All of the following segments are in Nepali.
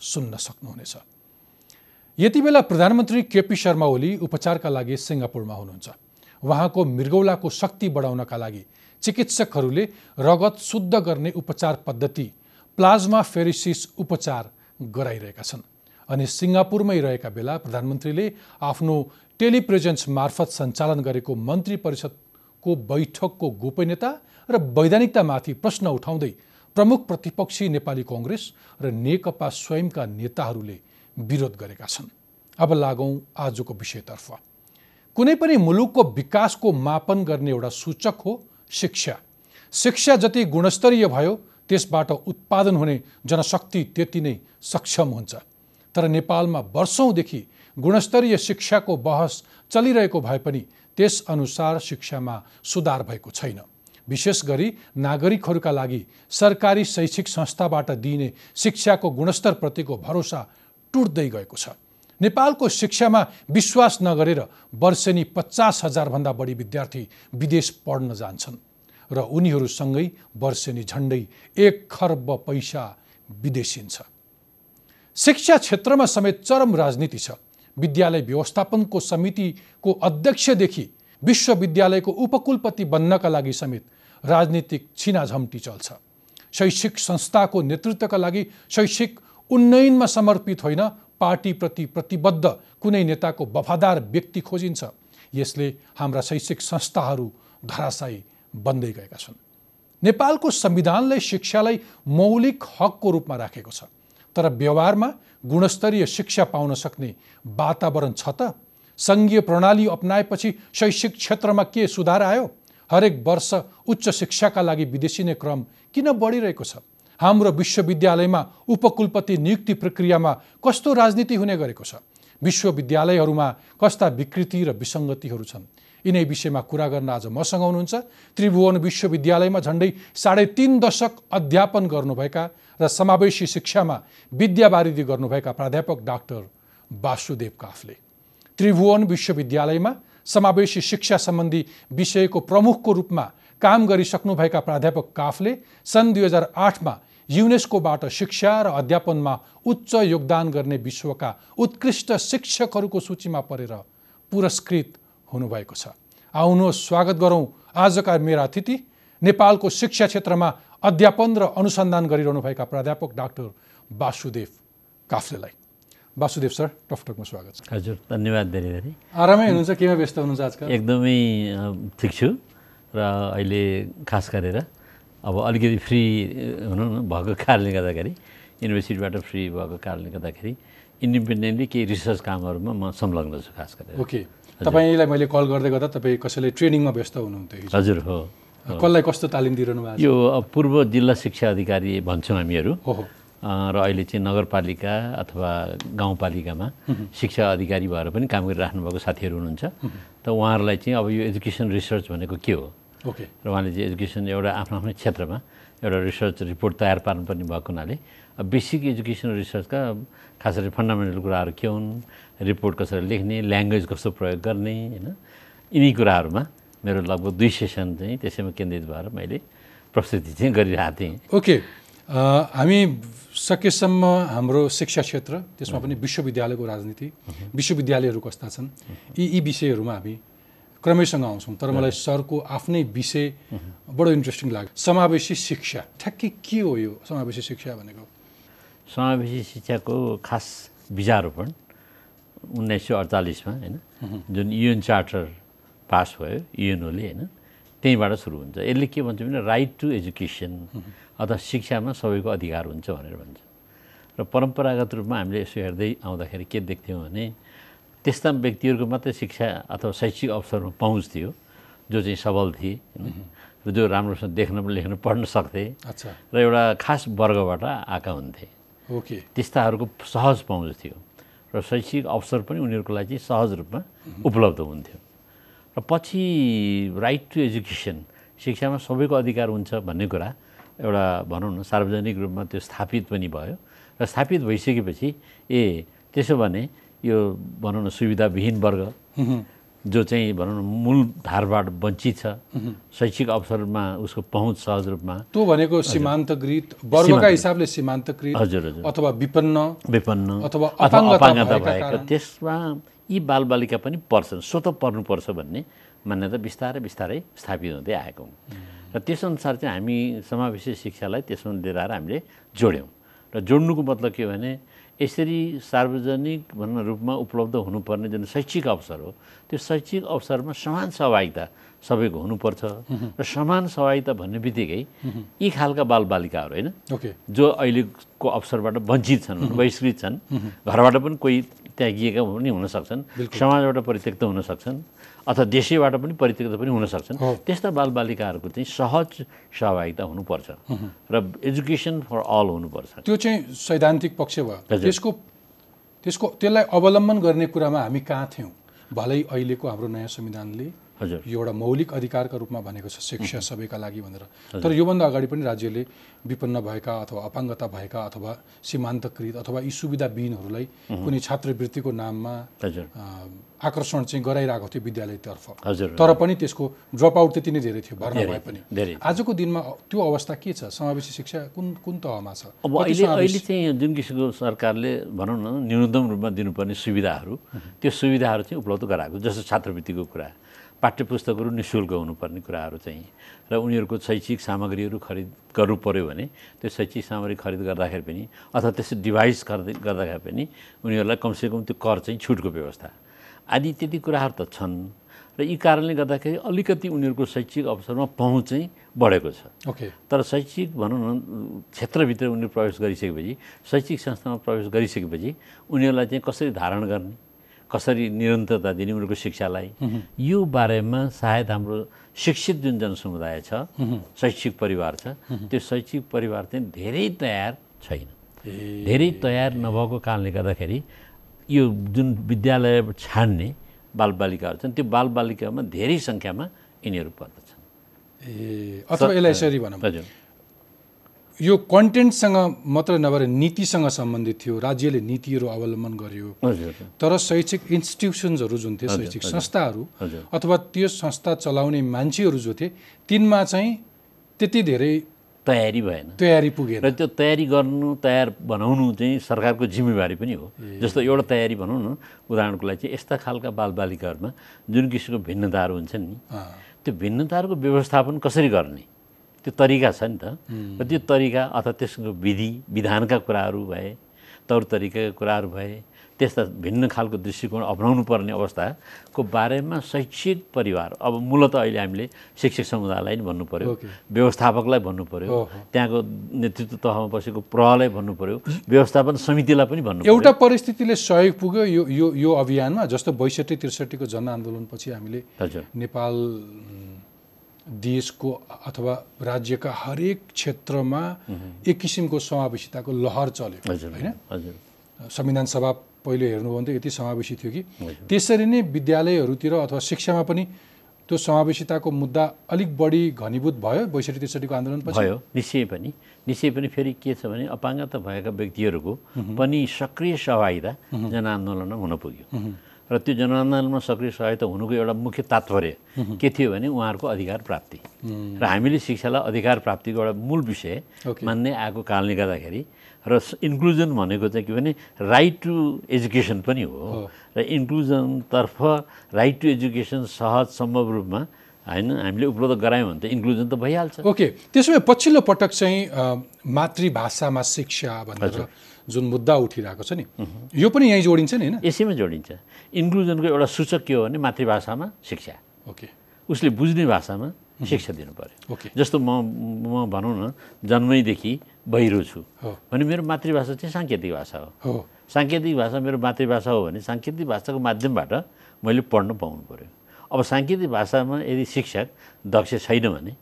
सुन्न सक्नुहुनेछ। यति बेला प्रधानमन्त्री केपी शर्मा ओली उपचारका लागि सिङ्गापुरमा हुनुहुन्छ। उहाँको मृगौलाको शक्ति बढाउनका लागि चिकित्सकहरूले रगत शुद्ध गर्ने उपचार पद्धति प्लाज्मा फेरिसिस उपचार गराइरहेका छन्। अनि सिङ्गापुरमै रहेका बेला प्रधानमन्त्रीले आफ्नो टेलिप्रेजेन्स मार्फत सञ्चालन गरेको मन्त्री परिषदको बैठकको गोपनीयता र वैधानिकतामाथि प्रश्न उठाउँदै प्रमुख प्रतिपक्षी नेपाली कङ्ग्रेस र नेकपा स्वयंका नेताहरूले विरोध गरेका छन्। अब लागौँ आजको विषयतर्फ। कुनै पनि मुलुकको विकासको मापन गर्ने एउटा सूचक हो शिक्षा। शिक्षा जति गुणस्तरीय भयो त्यसबाट उत्पादन हुने जनशक्ति त्यति नै सक्षम हुन्छ। तर नेपालमा वर्षौँदेखि गुणस्तरीय शिक्षाको बहस चलिरहेको भए पनि त्यसअनुसार शिक्षामा सुधार भएको छैन। विशेष गरी नागरिकहरूका लागि सरकारी शैक्षिक संस्थाबाट दिइने शिक्षाको गुणस्तरप्रतिको भरोसा टुट्दै गएको छ। नेपालको शिक्षामा विश्वास नगरेर वर्षेनी पचास हजारभन्दा बढी विद्यार्थी विदेश पढ्न जान्छन् र उनीहरूसँगै वर्षेनी झन्डै एक खर्ब पैसा विदेशिन्छ। शिक्षा क्षेत्रमा समेत चरम राजनीति छ। विद्यालय व्यवस्थापनको समितिको अध्यक्षदेखि विश्वविद्यालयको उपकुलपति बन्नका लागि समेत राजनीतिक छिनाझम्टी चल्छ। शैक्षिक संस्थाको नेतृत्वका लागि शैक्षिक उन्नयनमा समर्पित होइन पार्टीप्रति प्रतिबद्ध कुनै नेताको वफादार व्यक्ति खोजिन्छ। यसले हाम्रा शैक्षिक संस्थाहरू धराशायी बन्दै गएका छन्। नेपालको संविधानले शिक्षालाई मौलिक हकको रूपमा राखेको छ। तर व्यवहारमा गुणस्तरीय शिक्षा पाउन सक्ने वातावरण छ त। सङ्घीय प्रणाली अप्नाएपछि शैक्षिक क्षेत्रमा के सुधार आयो? हरेक वर्ष उच्च शिक्षाका लागि विदेशिने क्रम किन बढिरहेको छ? हाम्रो विश्वविद्यालयमा उपकुलपति नियुक्ति प्रक्रियामा कस्तो राजनीति हुने गरेको छ? विश्वविद्यालयहरूमा कस्ता विकृति र विसङ्गतिहरू छन्? यिनै विषयमा कुरा गर्न आज मसँग हुनुहुन्छ त्रिभुवन विश्वविद्यालयमा झन्डै साढे तिन दशक अध्यापन गर्नुभएका र समावेशी शिक्षामा विद्यावारिधि गर्नुभएका प्राध्यापक डाक्टर वासुदेव काफले। त्रिभुवन विश्वविद्यालयमा समावेशी शिक्षा सम्बन्धी विषयको प्रमुखको रूपमा काम गरिसक्नुभएका प्राध्यापक काफले सन् दुई हजार आठमा युनेस्कोबाट शिक्षा र अध्यापनमा उच्च योगदान गर्ने विश्वका उत्कृष्ट शिक्षकहरूको सूचीमा परेर पुरस्कृत हुनुभएको छ। आउनुहोस् स्वागत गरौँ आजका मेरा अतिथि नेपालको शिक्षा क्षेत्रमा अध्यापन र अनुसन्धान गरिरहनुभएका प्राध्यापक डाक्टर वासुदेव काफ्लेलाई। वासुदेव सर टकटकमा स्वागत छ। हजुर धन्यवाद धेरै धेरै आरामै हुनुहुन्छ केमा व्यस्त हुनुहुन्छ आजकल? एकदमै ठिक छु र अहिले खास गरेर अब अलिकति फ्री हुनु भएको कारणले गर्दाखेरि युनिभर्सिटीबाट फ्री भएको कारणले गर्दाखेरि इन्डिपेन्डेन्टली केही रिसर्च कामहरूमा म संलग्न छु खास गरेर। ओके। तपाईँलाई मैले कल गर्दै गर्दा तपाईँ कसैले ट्रेनिङमा व्यस्त हुनुहुन्थ्यो हजुर हो। कसलाई कस्तो तालिम दिइरहनु भएको यो पूर्व जिल्ला शिक्षा अधिकारी भन्छौँ हामीहरू। र अहिले चाहिँ नगरपालिका अथवा गाउँपालिकामा शिक्षा अधिकारी भएर पनि काम गरिराख्नु भएको साथीहरू हुनुहुन्छ। त उहाँहरूलाई चाहिँ अब यो एजुकेसन रिसर्च भनेको के हो? ओके। र उहाँले चाहिँ एजुकेसन एउटा आफ्नो आफ्नो क्षेत्रमा एउटा रिसर्च रिपोर्ट तयार पार्नुपर्ने भएको हुनाले बेसिक एजुकेसन रिसर्चका खास गरी फन्डामेन्टल कुराहरू के हुन् रिपोर्ट कसरी लेख्ने ल्याङ्ग्वेज कस्तो प्रयोग गर्ने होइन? यिनी कुराहरूमा मेरो लगभग दुई सेसन चाहिँ त्यसैमा केन्द्रित भएर मैले प्रस्तुति चाहिँ गरिरहेको थिएँ। ओके। हामी सकेसम्म हाम्रो शिक्षा क्षेत्र त्यसमा पनि विश्वविद्यालयको राजनीति विश्वविद्यालयहरू कस्ता छन्। यी यी विषयहरूमा हामी क्रमैसँग आउँछौँ तर मलाई सरको आफ्नै विषय बडो इन्ट्रेस्टिङ लाग्यो। समावेशी शिक्षा ठ्याक्कै के हो यो समावेशी शिक्षा भनेको? समावेशी शिक्षाको खास बिजारोपण उन्नाइस सय अडचालिसमा होइन जुन युएन चार्टर पास भयो युएनओले होइन त्यहीँबाट सुरु हुन्छ। यसले के भन्छ भने राइट टु एजुकेसन अथवा शिक्षामा सबैको अधिकार हुन्छ भनेर भन्छ। र परम्परागत रूपमा हामीले यसो हेर्दै आउँदाखेरि के देख्थ्यौँ भने त्यस्ता व्यक्तिहरूको मात्रै शिक्षा अथवा शैक्षिक अवसरमा पहुँच थियो जो चाहिँ सबल थिए र जो राम्रोसँग देख्न पनि लेख्न पढ्न सक्थे अच्छा। र एउटा खास वर्गबाट आएका हुन्थे। ओके। त्यस्ताहरूको सहज पहुँच थियो र शैक्षिक अवसर पनि उनीहरूको लागि चाहिँ सहज रूपमा उपलब्ध हुन्थ्यो। र पछि राइट टु एजुकेसन शिक्षामा सबैको अधिकार हुन्छ भन्ने कुरा एउटा भनौँ न सार्वजनिक रूपमा त्यो स्थापित पनि भयो र स्थापित भइसकेपछि ए त्यसो भने यो भनौँ न सुविधाविहीन वर्ग जो चाहिँ भनौँ न मूल धारबाट वञ्चित छ शैक्षिक अवसरमा उसको पहुँच सहज रूपमा। त्यो भनेको सीमान्तकृत वर्गका हिसाबले सीमान्तकृत हजुर हजुर। अथवा विपन्न विपन्न अथवा अपाङ्गता भएका। त्यसमा यी बालबालिका पनि पर्छन् स्वत पर्नुपर्छ भन्ने मान्यता बिस्तारै बिस्तारै स्थापित हुँदै आएको हुँ र त्यसअनुसार चाहिँ हामी समावेशी शिक्षालाई त्यसमा लिएर आएर हामीले जोड्यौँ। र जोड्नुको मतलब के भने यसरी सार्वजनिक भन्न रूपमा उपलब्ध हुनुपर्ने जुन शैक्षिक अवसर हो त्यो शैक्षिक अवसरमा समान सहभागिता सबैको हुनुपर्छ। र समान सहभागिता भन्ने बित्तिकै यी खालका बालबालिकाहरू होइन ओके। जो अहिलेको अवसरबाट वञ्चित छन् बहिष्कृत छन् घरबाट पनि कोही त्यागिएका पनि हुन सक्छन् समाजबाट परित्यक्त हुन सक्छन्। अथवा देशैबाट पनि परित्यक्त पनि हुन सक्छन् हो। त्यस्ता बालबालिकाहरूको चाहिँ सहज सहभागिता हुनुपर्छ र एजुकेसन फर अल हुनुपर्छ त्यो चाहिँ सैद्धान्तिक पक्ष भयो। त्यसको त्यसको त्यसलाई अवलम्बन गर्ने कुरामा हामी कहाँ थियौँ भलै अहिलेको हाम्रो नयाँ संविधानले हजुर। यो एउटा मौलिक अधिकारका रूपमा भनेको छ शिक्षा सबैका लागि भनेर। तर योभन्दा अगाडि पनि राज्यले विपन्न भएका अथवा अपाङ्गता भएका अथवा सीमान्तकृत अथवा यी सुविधाविहीनहरूलाई कुनै छात्रवृत्तिको नाममा आकर्षण चाहिँ गराइरहेको थियो विद्यालयतर्फ। तर पनि त्यसको ड्रप आउट त्यति नै धेरै थियो भर्ना भए पनि। आजको दिनमा त्यो अवस्था के छ? समावेशी शिक्षा कुन कुन तहमा छ? अब अहिले? अहिले चाहिँ जुन किसिमको सरकारले भनौँ न न्यूनतम रूपमा दिनुपर्ने सुविधाहरू त्यो सुविधाहरू चाहिँ उपलब्ध गराएको जस्तो छात्रवृत्तिको कुरा। पाठ्य पुस्तकहरू नि शुल्क हुनुपर्ने कुराहरू चाहिँ। र उनीहरूको शैक्षिक सामग्रीहरू खरिद गर्नु पऱ्यो भने त्यो शैक्षिक सामग्री खरिद गर्दाखेरि पनि अथवा त्यस्तो डिभाइस खरिद गर्दाखेरि पनि उनीहरूलाई कमसेकम त्यो कर चाहिँ छुटको व्यवस्था। आदि त्यति कुराहरू त छन्। र यी कारणले गर्दाखेरि अलिकति उनीहरूको शैक्षिक अवसरमा पहुँच चाहिँ बढेको छ। ओके। तर शैक्षिक भनौँ न क्षेत्रभित्र उनीहरू प्रवेश गरिसकेपछि शैक्षिक संस्थामा प्रवेश गरिसकेपछि उनीहरूलाई चाहिँ कसरी धारण गर्ने? कसरी निरन्तरता दिने उनीहरूको शिक्षालाई यो बारेमा सायद हाम्रो शिक्षित जुन जनसमुदाय छ शैक्षिक परिवार छ त्यो शैक्षिक परिवार चाहिँ धेरै तयार छैन। धेरै तयार नभएको कारणले गर्दाखेरि यो जुन विद्यालय छाड्ने बालबालिकाहरू छन् त्यो बालबालिकामा धेरै सङ्ख्यामा यिनीहरू पर्दछन् ए अथवा यसलाई यसरी भनौँ। हजुर। यो कन्टेन्टसँग मात्र नभएर नीतिसँग सम्बन्धित थियो राज्यले नीतिहरू अवलम्बन गर्यो। तर शैक्षिक इन्स्टिट्युसन्सहरू जुन थिए शैक्षिक संस्थाहरू। अथवा त्यो संस्था चलाउने मान्छेहरू जो थिए तिनमा चाहिँ त्यति धेरै तयारी भएन। तयारी पुगेन। र त्यो तयारी गर्नु तयार बनाउनु चाहिँ सरकारको जिम्मेवारी पनि हो। जस्तो एउटा तयारी भनौँ न उदाहरणको लागि चाहिँ यस्ता खालका बालबालिकाहरूमा जुन किसिमको भिन्नताहरू हुन्छन् नि त्यो भिन्नताहरूको व्यवस्थापन कसरी गर्ने? त्यो तरिका छ नि त र त्यो तरिका अथवा त्यसको विधि विधानका कुराहरू भए तौर तरिकाका कुराहरू भए त्यस्ता भिन्न खालको दृष्टिकोण अप्नाउनु पर्ने अवस्थाको बारेमा शैक्षिक परिवार अब मूलत अहिले हामीले शिक्षक समुदायलाई नि भन्नु पऱ्यो। व्यवस्थापकलाई भन्नु पऱ्यो। त्यहाँको नेतृत्व तहमा बसेको प्रहलाई भन्नु पऱ्यो व्यवस्थापन समितिलाई पनि भन्नु एउटा परिस्थितिले सहयोग पुग्यो यो यो यो अभियानमा जस्तो बैसठी त्रिसठीको जनआन्दोलनपछि हामीले हजुर नेपाल देशको अथवा राज्यका हरेक क्षेत्रमा एक किसिमको समावेशिताको लहर चल्यो होइन? हजुर। संविधान सभा पहिले हेर्नुभयो भने त यति समावेशी थियो कि? त्यसरी नै विद्यालयहरूतिर अथवा शिक्षामा पनि त्यो समावेशिताको मुद्दा अलिक बढी घनीभूत भयो बैसठी त्रिसठीको आन्दोलनपछि भयो निश्चय पनि। निश्चय पनि फेरि के छ भने अपाङ्गता भएका व्यक्तिहरूको पनि सक्रिय सहभागिता जनआन्दोलनमा हुन पुग्यो। र त्यो जनआन्दोलनमा सक्रिय सहभागिता हुनुको एउटा मुख्य तात्पर्य के थियो भने उहाँहरूको अधिकार प्राप्ति। र हामीले शिक्षालाई अधिकार प्राप्तिको एउटा मूल विषय। मान्दै आएको कारणले गर्दाखेरि र इन्क्लुजन भनेको चाहिँ के भने राइट टु एजुकेसन पनि हो। र इन्क्लुजनतर्फ राइट टु एजुकेसन सहज सम्भव रूपमा होइन हामीले उपलब्ध गरायौँ भने त इन्क्लुजन त भइहाल्छ। ओके। त्यसो भए पछिल्लो पटक चाहिँ मातृभाषामा शिक्षा भनेर जुन मुद्दा उठिरहेको छ नि यो पनि यहीँ जोडिन्छ नि होइन? यसैमा जोडिन्छ। इन्क्लुजनको एउटा सूचक के हो भने मातृभाषामा शिक्षा। ओके। उसले बुझ्ने भाषामा शिक्षा दिनु पर्यो ओके। जस्तो म म भनौँ न जन्मैदेखि बहिरो छु भने मेरो मातृभाषा चाहिँ साङ्केतिक भाषा हो। हो। साङ्केतिक भाषा मेरो मातृभाषा हो भने साङ्केतिक भाषाको माध्यमबाट मैले पढ्न पाउनु पऱ्यो अब साङ्केतिक भाषामा यदि शिक्षक दक्ष छैन भने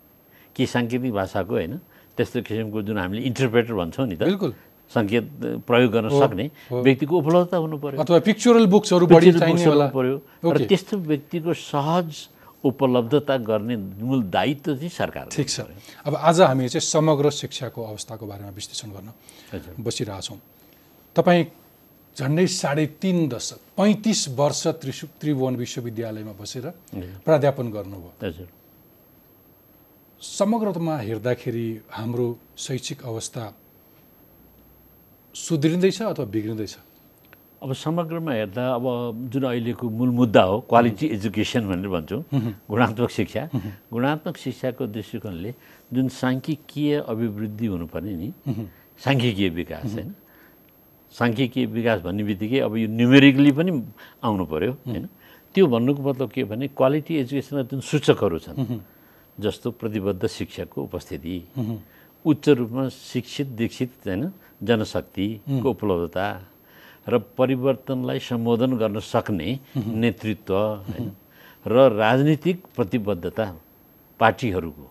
कि साङ्केतिक भाषाको होइन त्यस्तो किसिमको जुन हामीले इन्टरप्रेटर भन्छौँ नि त बिल्कुल। सङ्केत प्रयोग गर्न सक्ने। व्यक्तिको उपलब्धता हुनु पऱ्यो अथवा पिक्चरल बुक्सहरू बढी चाहिने पऱ्यो र। त्यस्तो व्यक्तिको सहज उपलब्धता गर्ने मूल दायित्व चाहिँ सरकार ठिक छ। अब आज हामी चाहिँ समग्र शिक्षाको अवस्थाको बारेमा विश्लेषण गर्न बसिरहेछौँ। तपाईँ झन्डै साढे तिन दशक पैँतिस वर्ष त्रिशु त्रिभुवन विश्वविद्यालयमा बसेर प्राध्यापन गर्नुभयो। हजुर। समग्रमा हेर्दाखेरि हाम्रो शैक्षिक अवस्था सुध्रिँदैछ अथवा बिग्रिँदैछ? अब समग्रमा हेर्दा अब जुन अहिलेको मूल मुद्दा हो क्वालिटी एजुकेसन भनेर भन्छौँ गुणात्मक शिक्षा। गुणात्मक शिक्षाको दृष्टिकोणले जुन साङ्ख्यिकीय अभिवृद्धि हुनुपर्ने नि साङ्ख्यिकीय विकास होइन? साङ्ख्यिकीय विकास भन्ने बित्तिकै अब यो न्युमेरिकली पनि आउनु पऱ्यो होइन? त्यो भन्नुको मतलब के भने क्वालिटी एजुकेसनमा जुन सूचकहरू छन् जस्तो प्रतिबद्ध शिक्षकको उपस्थिति उच्च रूपमा शिक्षित दीक्षित होइन? जनशक्तिको उपलब्धता र परिवर्तनलाई सम्बोधन गर्न सक्ने नेतृत्व होइन र राजनीतिक प्रतिबद्धता पार्टीहरूको।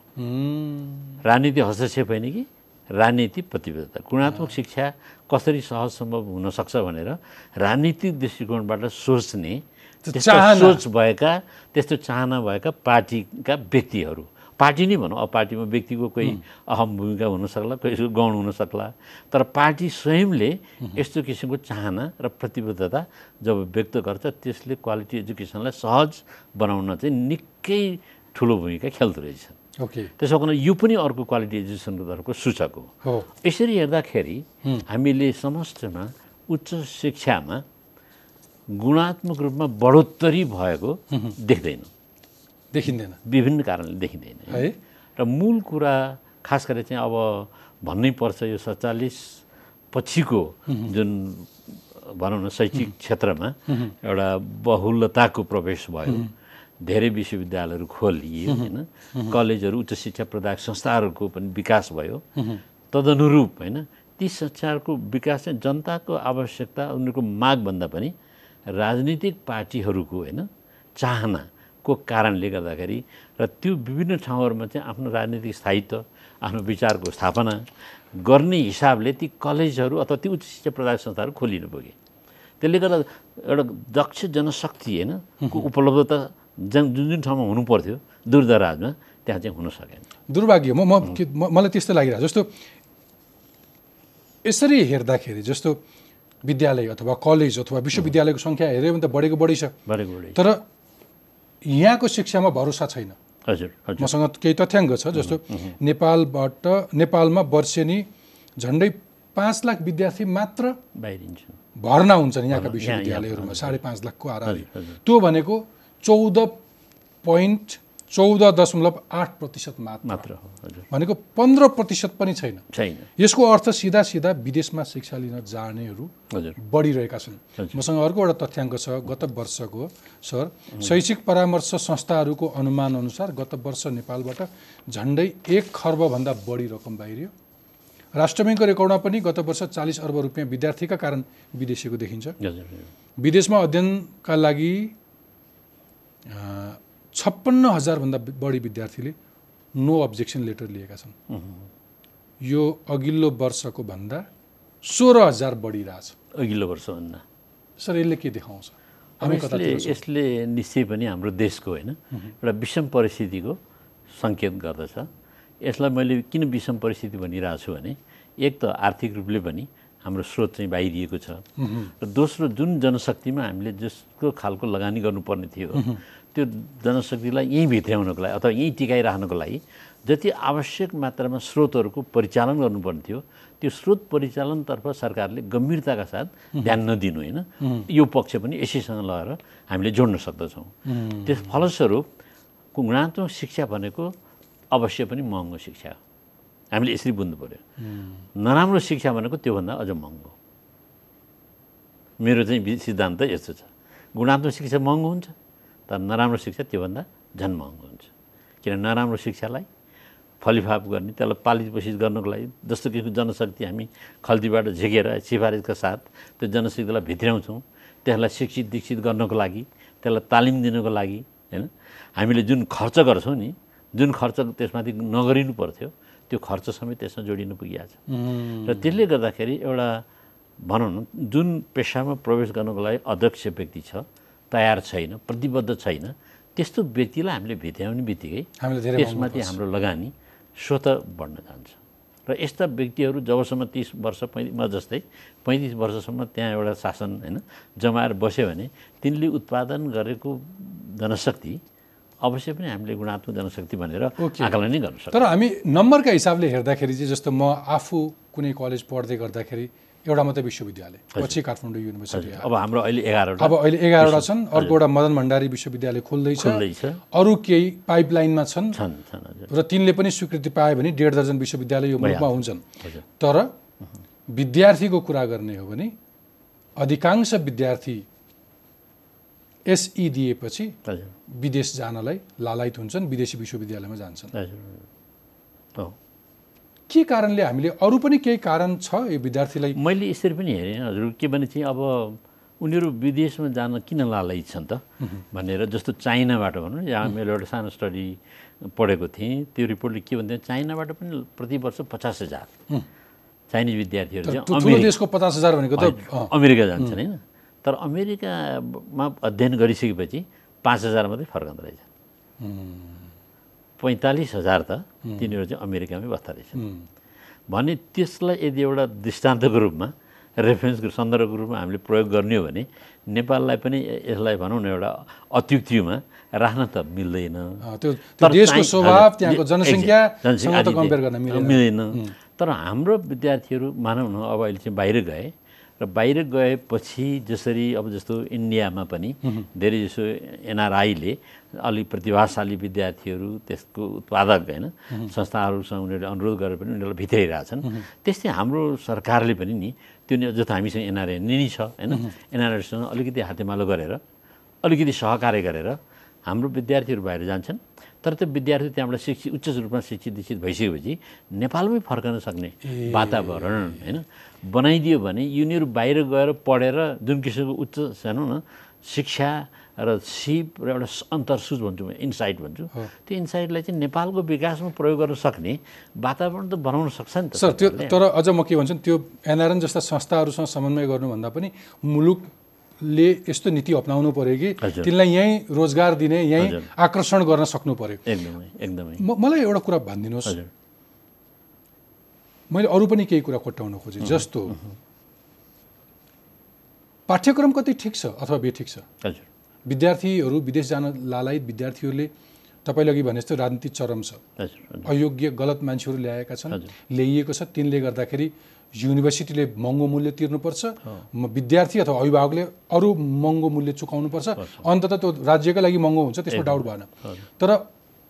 राजनीति हस्तक्षेप होइन कि? राजनीति प्रतिबद्धता। गुणात्मक शिक्षा कसरी सहज सम्भव हुनसक्छ भनेर राजनीतिक दृष्टिकोणबाट सोच्ने। सोच भएका त्यस्तो चाहना भएका पार्टीका व्यक्तिहरू। पार्टी नै भनौँ। अब पार्टीमा व्यक्तिको कोही अहम भूमिका हुनसक्ला कोही गौण हुनसक्ला। तर पार्टी स्वयंले यस्तो किसिमको चाहना र प्रतिबद्धता जब व्यक्त गर्छ त्यसले क्वालिटी एजुकेसनलाई सहज बनाउन चाहिँ निकै ठुलो भूमिका खेल्दो रहेछ। ओके। त्यसो कारण यो पनि अर्को क्वालिटी एजुकेसनको तर्फको सूचक हो। यसरी हेर्दाखेरि हामीले समष्टिमा उच्च शिक्षामा गुणात्मक रूपमा बढोत्तरी भएको देख्दैनौँ। देखिँदैन। विभिन्न कारणले देखिँदैन। है? र मूल कुरा खास गरेर चाहिँ अब भन्नै पर्छ यो सत्तालिस पछिको जुन भनौँ न शैक्षिक क्षेत्रमा एउटा बहुलताको प्रवेश भयो। धेरै विश्वविद्यालयहरू खोलिए होइन? कलेजहरू उच्च शिक्षा प्रदायक संस्थाहरूको पनि विकास भयो। तदनुरूप होइन? ती संस्थाहरूको विकास चाहिँ जनताको आवश्यकता उनीहरूको मागभन्दा पनि राजनीतिक पार्टीहरूको होइन? चाहनाको कारणले गर्दाखेरि र त्यो विभिन्न ठाउँहरूमा चाहिँ आफ्नो राजनीतिक स्थायित्व आफ्नो विचारको स्थापना गर्ने हिसाबले ती कलेजहरू अथवा ती उच्च शिक्षा प्रदायक संस्थाहरू खोलिनु पुगे। त्यसले गर्दा एउटा दक्ष जनशक्ति होइन को उपलब्धता जुन जुन जुन ठाउँमा हुनु पर्थ्यो दूरदराजमा त्यहाँ चाहिँ हुन सकेन। दुर्भाग्य म के- मलाई त्यस्तो लागिरहेको जस्तो यसरी हेर्दाखेरि जस्तो विद्यालय अथवा कलेज अथवा विश्वविद्यालयको सङ्ख्या हेऱ्यो भने त बढेको बढी छ। बढेको बढी तर यहाँको शिक्षामा भरोसा छैन। हजुर मसँग केही तथ्याङ्क छ जस्तो नेपालबाट नेपालमा वर्षेनी झन्डै पाँच लाख विद्यार्थी मात्र बाहिरिन्छ। भर्ना हुन्छन् यहाँका यहाँ- विश्वविद्यालयहरूमा साढे पाँच लाखको हजुर। त्यो भनेको चौध पोइन्ट चौध दशमलव आठ प्रतिशत मात्र। मात्र हो भनेको पन्ध्र प्रतिशत पनि छैन। छैन। यसको अर्थ सिधा सिधा विदेशमा शिक्षा लिन जानेहरू बढिरहेका छन्। मसँग अर्को एउटा तथ्याङ्क छ। गत वर्षको सर शैक्षिक परामर्श संस्थाहरूको अनुमान अनुसार गत वर्ष नेपालबाट झन्डै एक खर्बभन्दा बढी रकम बाहिरियो। राष्ट्र ब्याङ्कको रेकर्डमा पनि गत वर्ष चालिस अर्ब रुपियाँ विद्यार्थीका कारण विदेशीको देखिन्छ। विदेशमा अध्ययनका लागि छप्पन्न हजारभन्दा बढी विद्यार्थीले नो अब्जेक्सन लेटर लिएका छन्। यो अघिल्लो वर्षको भन्दा सोह्र हजार बढिरहेछ अघिल्लो वर्षभन्दा सर यसले के देखाउँछ? यसले निश्चय पनि हाम्रो देशको होइन एउटा विषम परिस्थितिको सङ्केत गर्दछ। यसलाई मैले किन विषम परिस्थिति भनिरहेको छु भने एक त आर्थिक रूपले पनि हाम्रो स्रोत चाहिँ बाहिरिएको छ। र दोस्रो जुन जनशक्तिमा हामीले जसको खालको लगानी गर्नुपर्ने थियो त्यो जनशक्तिलाई यहीँ भित्र्याउनको लागि अथवा यहीँ टिकाइराख्नको लागि जति आवश्यक मात्रामा स्रोतहरूको परिचालन गर्नुपर्ने थियो त्यो स्रोत परिचालनतर्फ सरकारले गम्भीरताका साथ ध्यान नदिनु होइन। यो पक्ष पनि यसैसँग लगाएर हामीले जोड्न सक्दछौँ। त्यस फलस्वरूप गुणात्मक शिक्षा भनेको अवश्य पनि महँगो शिक्षा हो। हामीले यसरी बुझ्नु पऱ्यो नराम्रो शिक्षा भनेको त्योभन्दा अझ महँगो। मेरो चाहिँ सिद्धान्त यस्तो छ। गुणात्मक शिक्षा महँगो हुन्छ। तर नराम्रो शिक्षा त्योभन्दा झन् महँगो हुन्छ। किन नराम्रो शिक्षालाई फलिफाप गर्ने त्यसलाई पालित पोषित गर्नको लागि जस्तो कि जनशक्ति हामी खल्तीबाट झिकेर सिफारिसका साथ त्यो जनशक्तिलाई भित्र्याउँछौँ त्यसलाई शिक्षित दीक्षित गर्नको लागि त्यसलाई तालिम दिनको लागि होइन? हामीले जुन खर्च गर्छौँ नि जुन खर्च त्यसमाथि नगरिनु पर्थ्यो त्यो खर्च समेत त्यसमा जोडिनु पुगिहाल्छ। र त्यसले गर्दाखेरि एउटा भनौँ न जुन पेसामा प्रवेश गर्नको लागि अध्यक्ष व्यक्ति छ तयार छैन प्रतिबद्ध छैन त्यस्तो व्यक्तिलाई हामीले भित्र्याउने बित्तिकै त्यसमाथि हाम्रो लगानी स्वत बढ्न जान्छ। र यस्ता व्यक्तिहरू जबसम्म तिस वर्ष पैँतिस जस्तै पैँतिस वर्षसम्म त्यहाँ एउटा शासन होइन जमाएर बस्यो भने तिनले उत्पादन गरेको जनशक्ति अवश्य पनि हामीले गुणात्मक जनशक्ति भनेर। आकलन नै गर्न सक्छौँ। तर हामी नम्बरका हिसाबले हेर्दाखेरि चाहिँ जस्तो म आफू कुनै कलेज पढ्दै गर्दाखेरि एउटा मात्रै विश्वविद्यालय पछि काठमाडौँ युनिभर्सिटी। अब हाम्रो अहिले एघारवटा अब अहिले एघारवटा छन् अर्को एउटा मदन भण्डारी विश्वविद्यालय खुल्दैछ। अरू केही पाइपलाइनमा छन्। र तिनले पनि स्वीकृति पाए भने डेढ दर्जन विश्वविद्यालय यो मुलुकमा हुन्छन्। तर विद्यार्थीको कुरा गर्ने हो भने अधिकांश विद्यार्थी एसई दिएपछि विदेश जानलाई लालायत हुन्छन् विदेशी विश्वविद्यालयमा जान्छन्। के कारणले हामीले अरू पनि केही कारण छ यो विद्यार्थीलाई? मैले यसरी पनि हेरेँ हजुर के भने चाहिँ अब उनीहरू विदेशमा जान किन लालयित छन् त भनेर जस्तो चाइनाबाट भनौँ न यहाँ मैले एउटा सानो स्टडी पढेको थिएँ त्यो रिपोर्टले के भन्थ्यो चाइनाबाट पनि प्रति वर्ष पचास हजार चाइनिज विद्यार्थीहरू चाहिँ देशको पचास हजार भनेको त अमेरिका जान्छन् होइन। तर अमेरिकामा अध्ययन गरिसकेपछि पाँच हजार मात्रै फर्कँदो रहेछ। पैँतालिस हजार त तिनीहरू चाहिँ अमेरिकामै बस्दो रहेछ उम्, भने त्यसलाई यदि एउटा दृष्टान्तको रूपमा रेफरेन्सको सन्दर्भको रूपमा हामीले प्रयोग गर्ने हो भने नेपाललाई पनि यसलाई भनौँ न एउटा अत्युक्तिमा राख्न त मिल्दैन। मिलेन। तर हाम्रो विद्यार्थीहरू मानौँ न अब अहिले चाहिँ बाहिर गए र बाहिर गएपछि जसरी अब जस्तो इन्डियामा पनि धेरै जसो एनआरआईले अलिक प्रतिभाशाली विद्यार्थीहरू त्यसको उत्पादक होइन संस्थाहरूसँग उनीहरूले अनुरोध गरेर पनि उनीहरूलाई भित्राइरहेछन्। त्यस्तै हाम्रो सरकारले पनि नि त्यो नि जस्तो हामीसँग एनआरए नि छ होइन? एनआरएसँग अलिकति हातेमालो गरेर अलिकति सहकार्य गरेर हाम्रो विद्यार्थीहरू बाहिर जान्छन्। तर त्यो विद्यार्थी त्यहाँबाट शिक्षित उच्च रूपमा शिक्षित दीक्षित भइसकेपछि नेपालमै फर्कन सक्ने वातावरण होइन? बनाइदियो भने यिनीहरू बाहिर गएर पढेर जुन किसिमको उच्च भनौँ न शिक्षा र सिप र एउटा अन्तर्सुच भन्छु म इन्साइट भन्छु। त्यो इन्साइटलाई चाहिँ नेपालको विकासमा प्रयोग गर्न सक्ने वातावरण त बनाउन सक्छ नि त सर त्यो। तर अझ म के भन्छु त्यो एनआरएन जस्ता संस्थाहरूसँग समन्वय गर्नुभन्दा पनि मुलुकले यस्तो नीति अप्नाउनु पर्यो कि। तिनलाई यहीँ रोजगार दिने यहीँ। आकर्षण गर्न सक्नु पर्यो एकदमै मलाई एउटा कुरा भनिदिनुहोस्। मैले अरू पनि केही कुरा कोट्याउन खोजेँ जस्तो पाठ्यक्रम कति ठिक छ अथवा बेठिक छ? विद्यार्थीहरू विदेश जान लालायत विद्यार्थीहरूले तपाईँले अघि भने जस्तो राजनीति चरम छ। अयोग्य गलत मान्छेहरू ल्याएका छन्। ल्याइएको छ। तिनले गर्दाखेरि युनिभर्सिटीले महँगो मूल्य तिर्नुपर्छ विद्यार्थी अथवा अभिभावकले अरू महँगो मूल्य चुकाउनुपर्छ। अन्तत त्यो राज्यकै लागि महँगो हुन्छ त्यसमा डाउट भएन। तर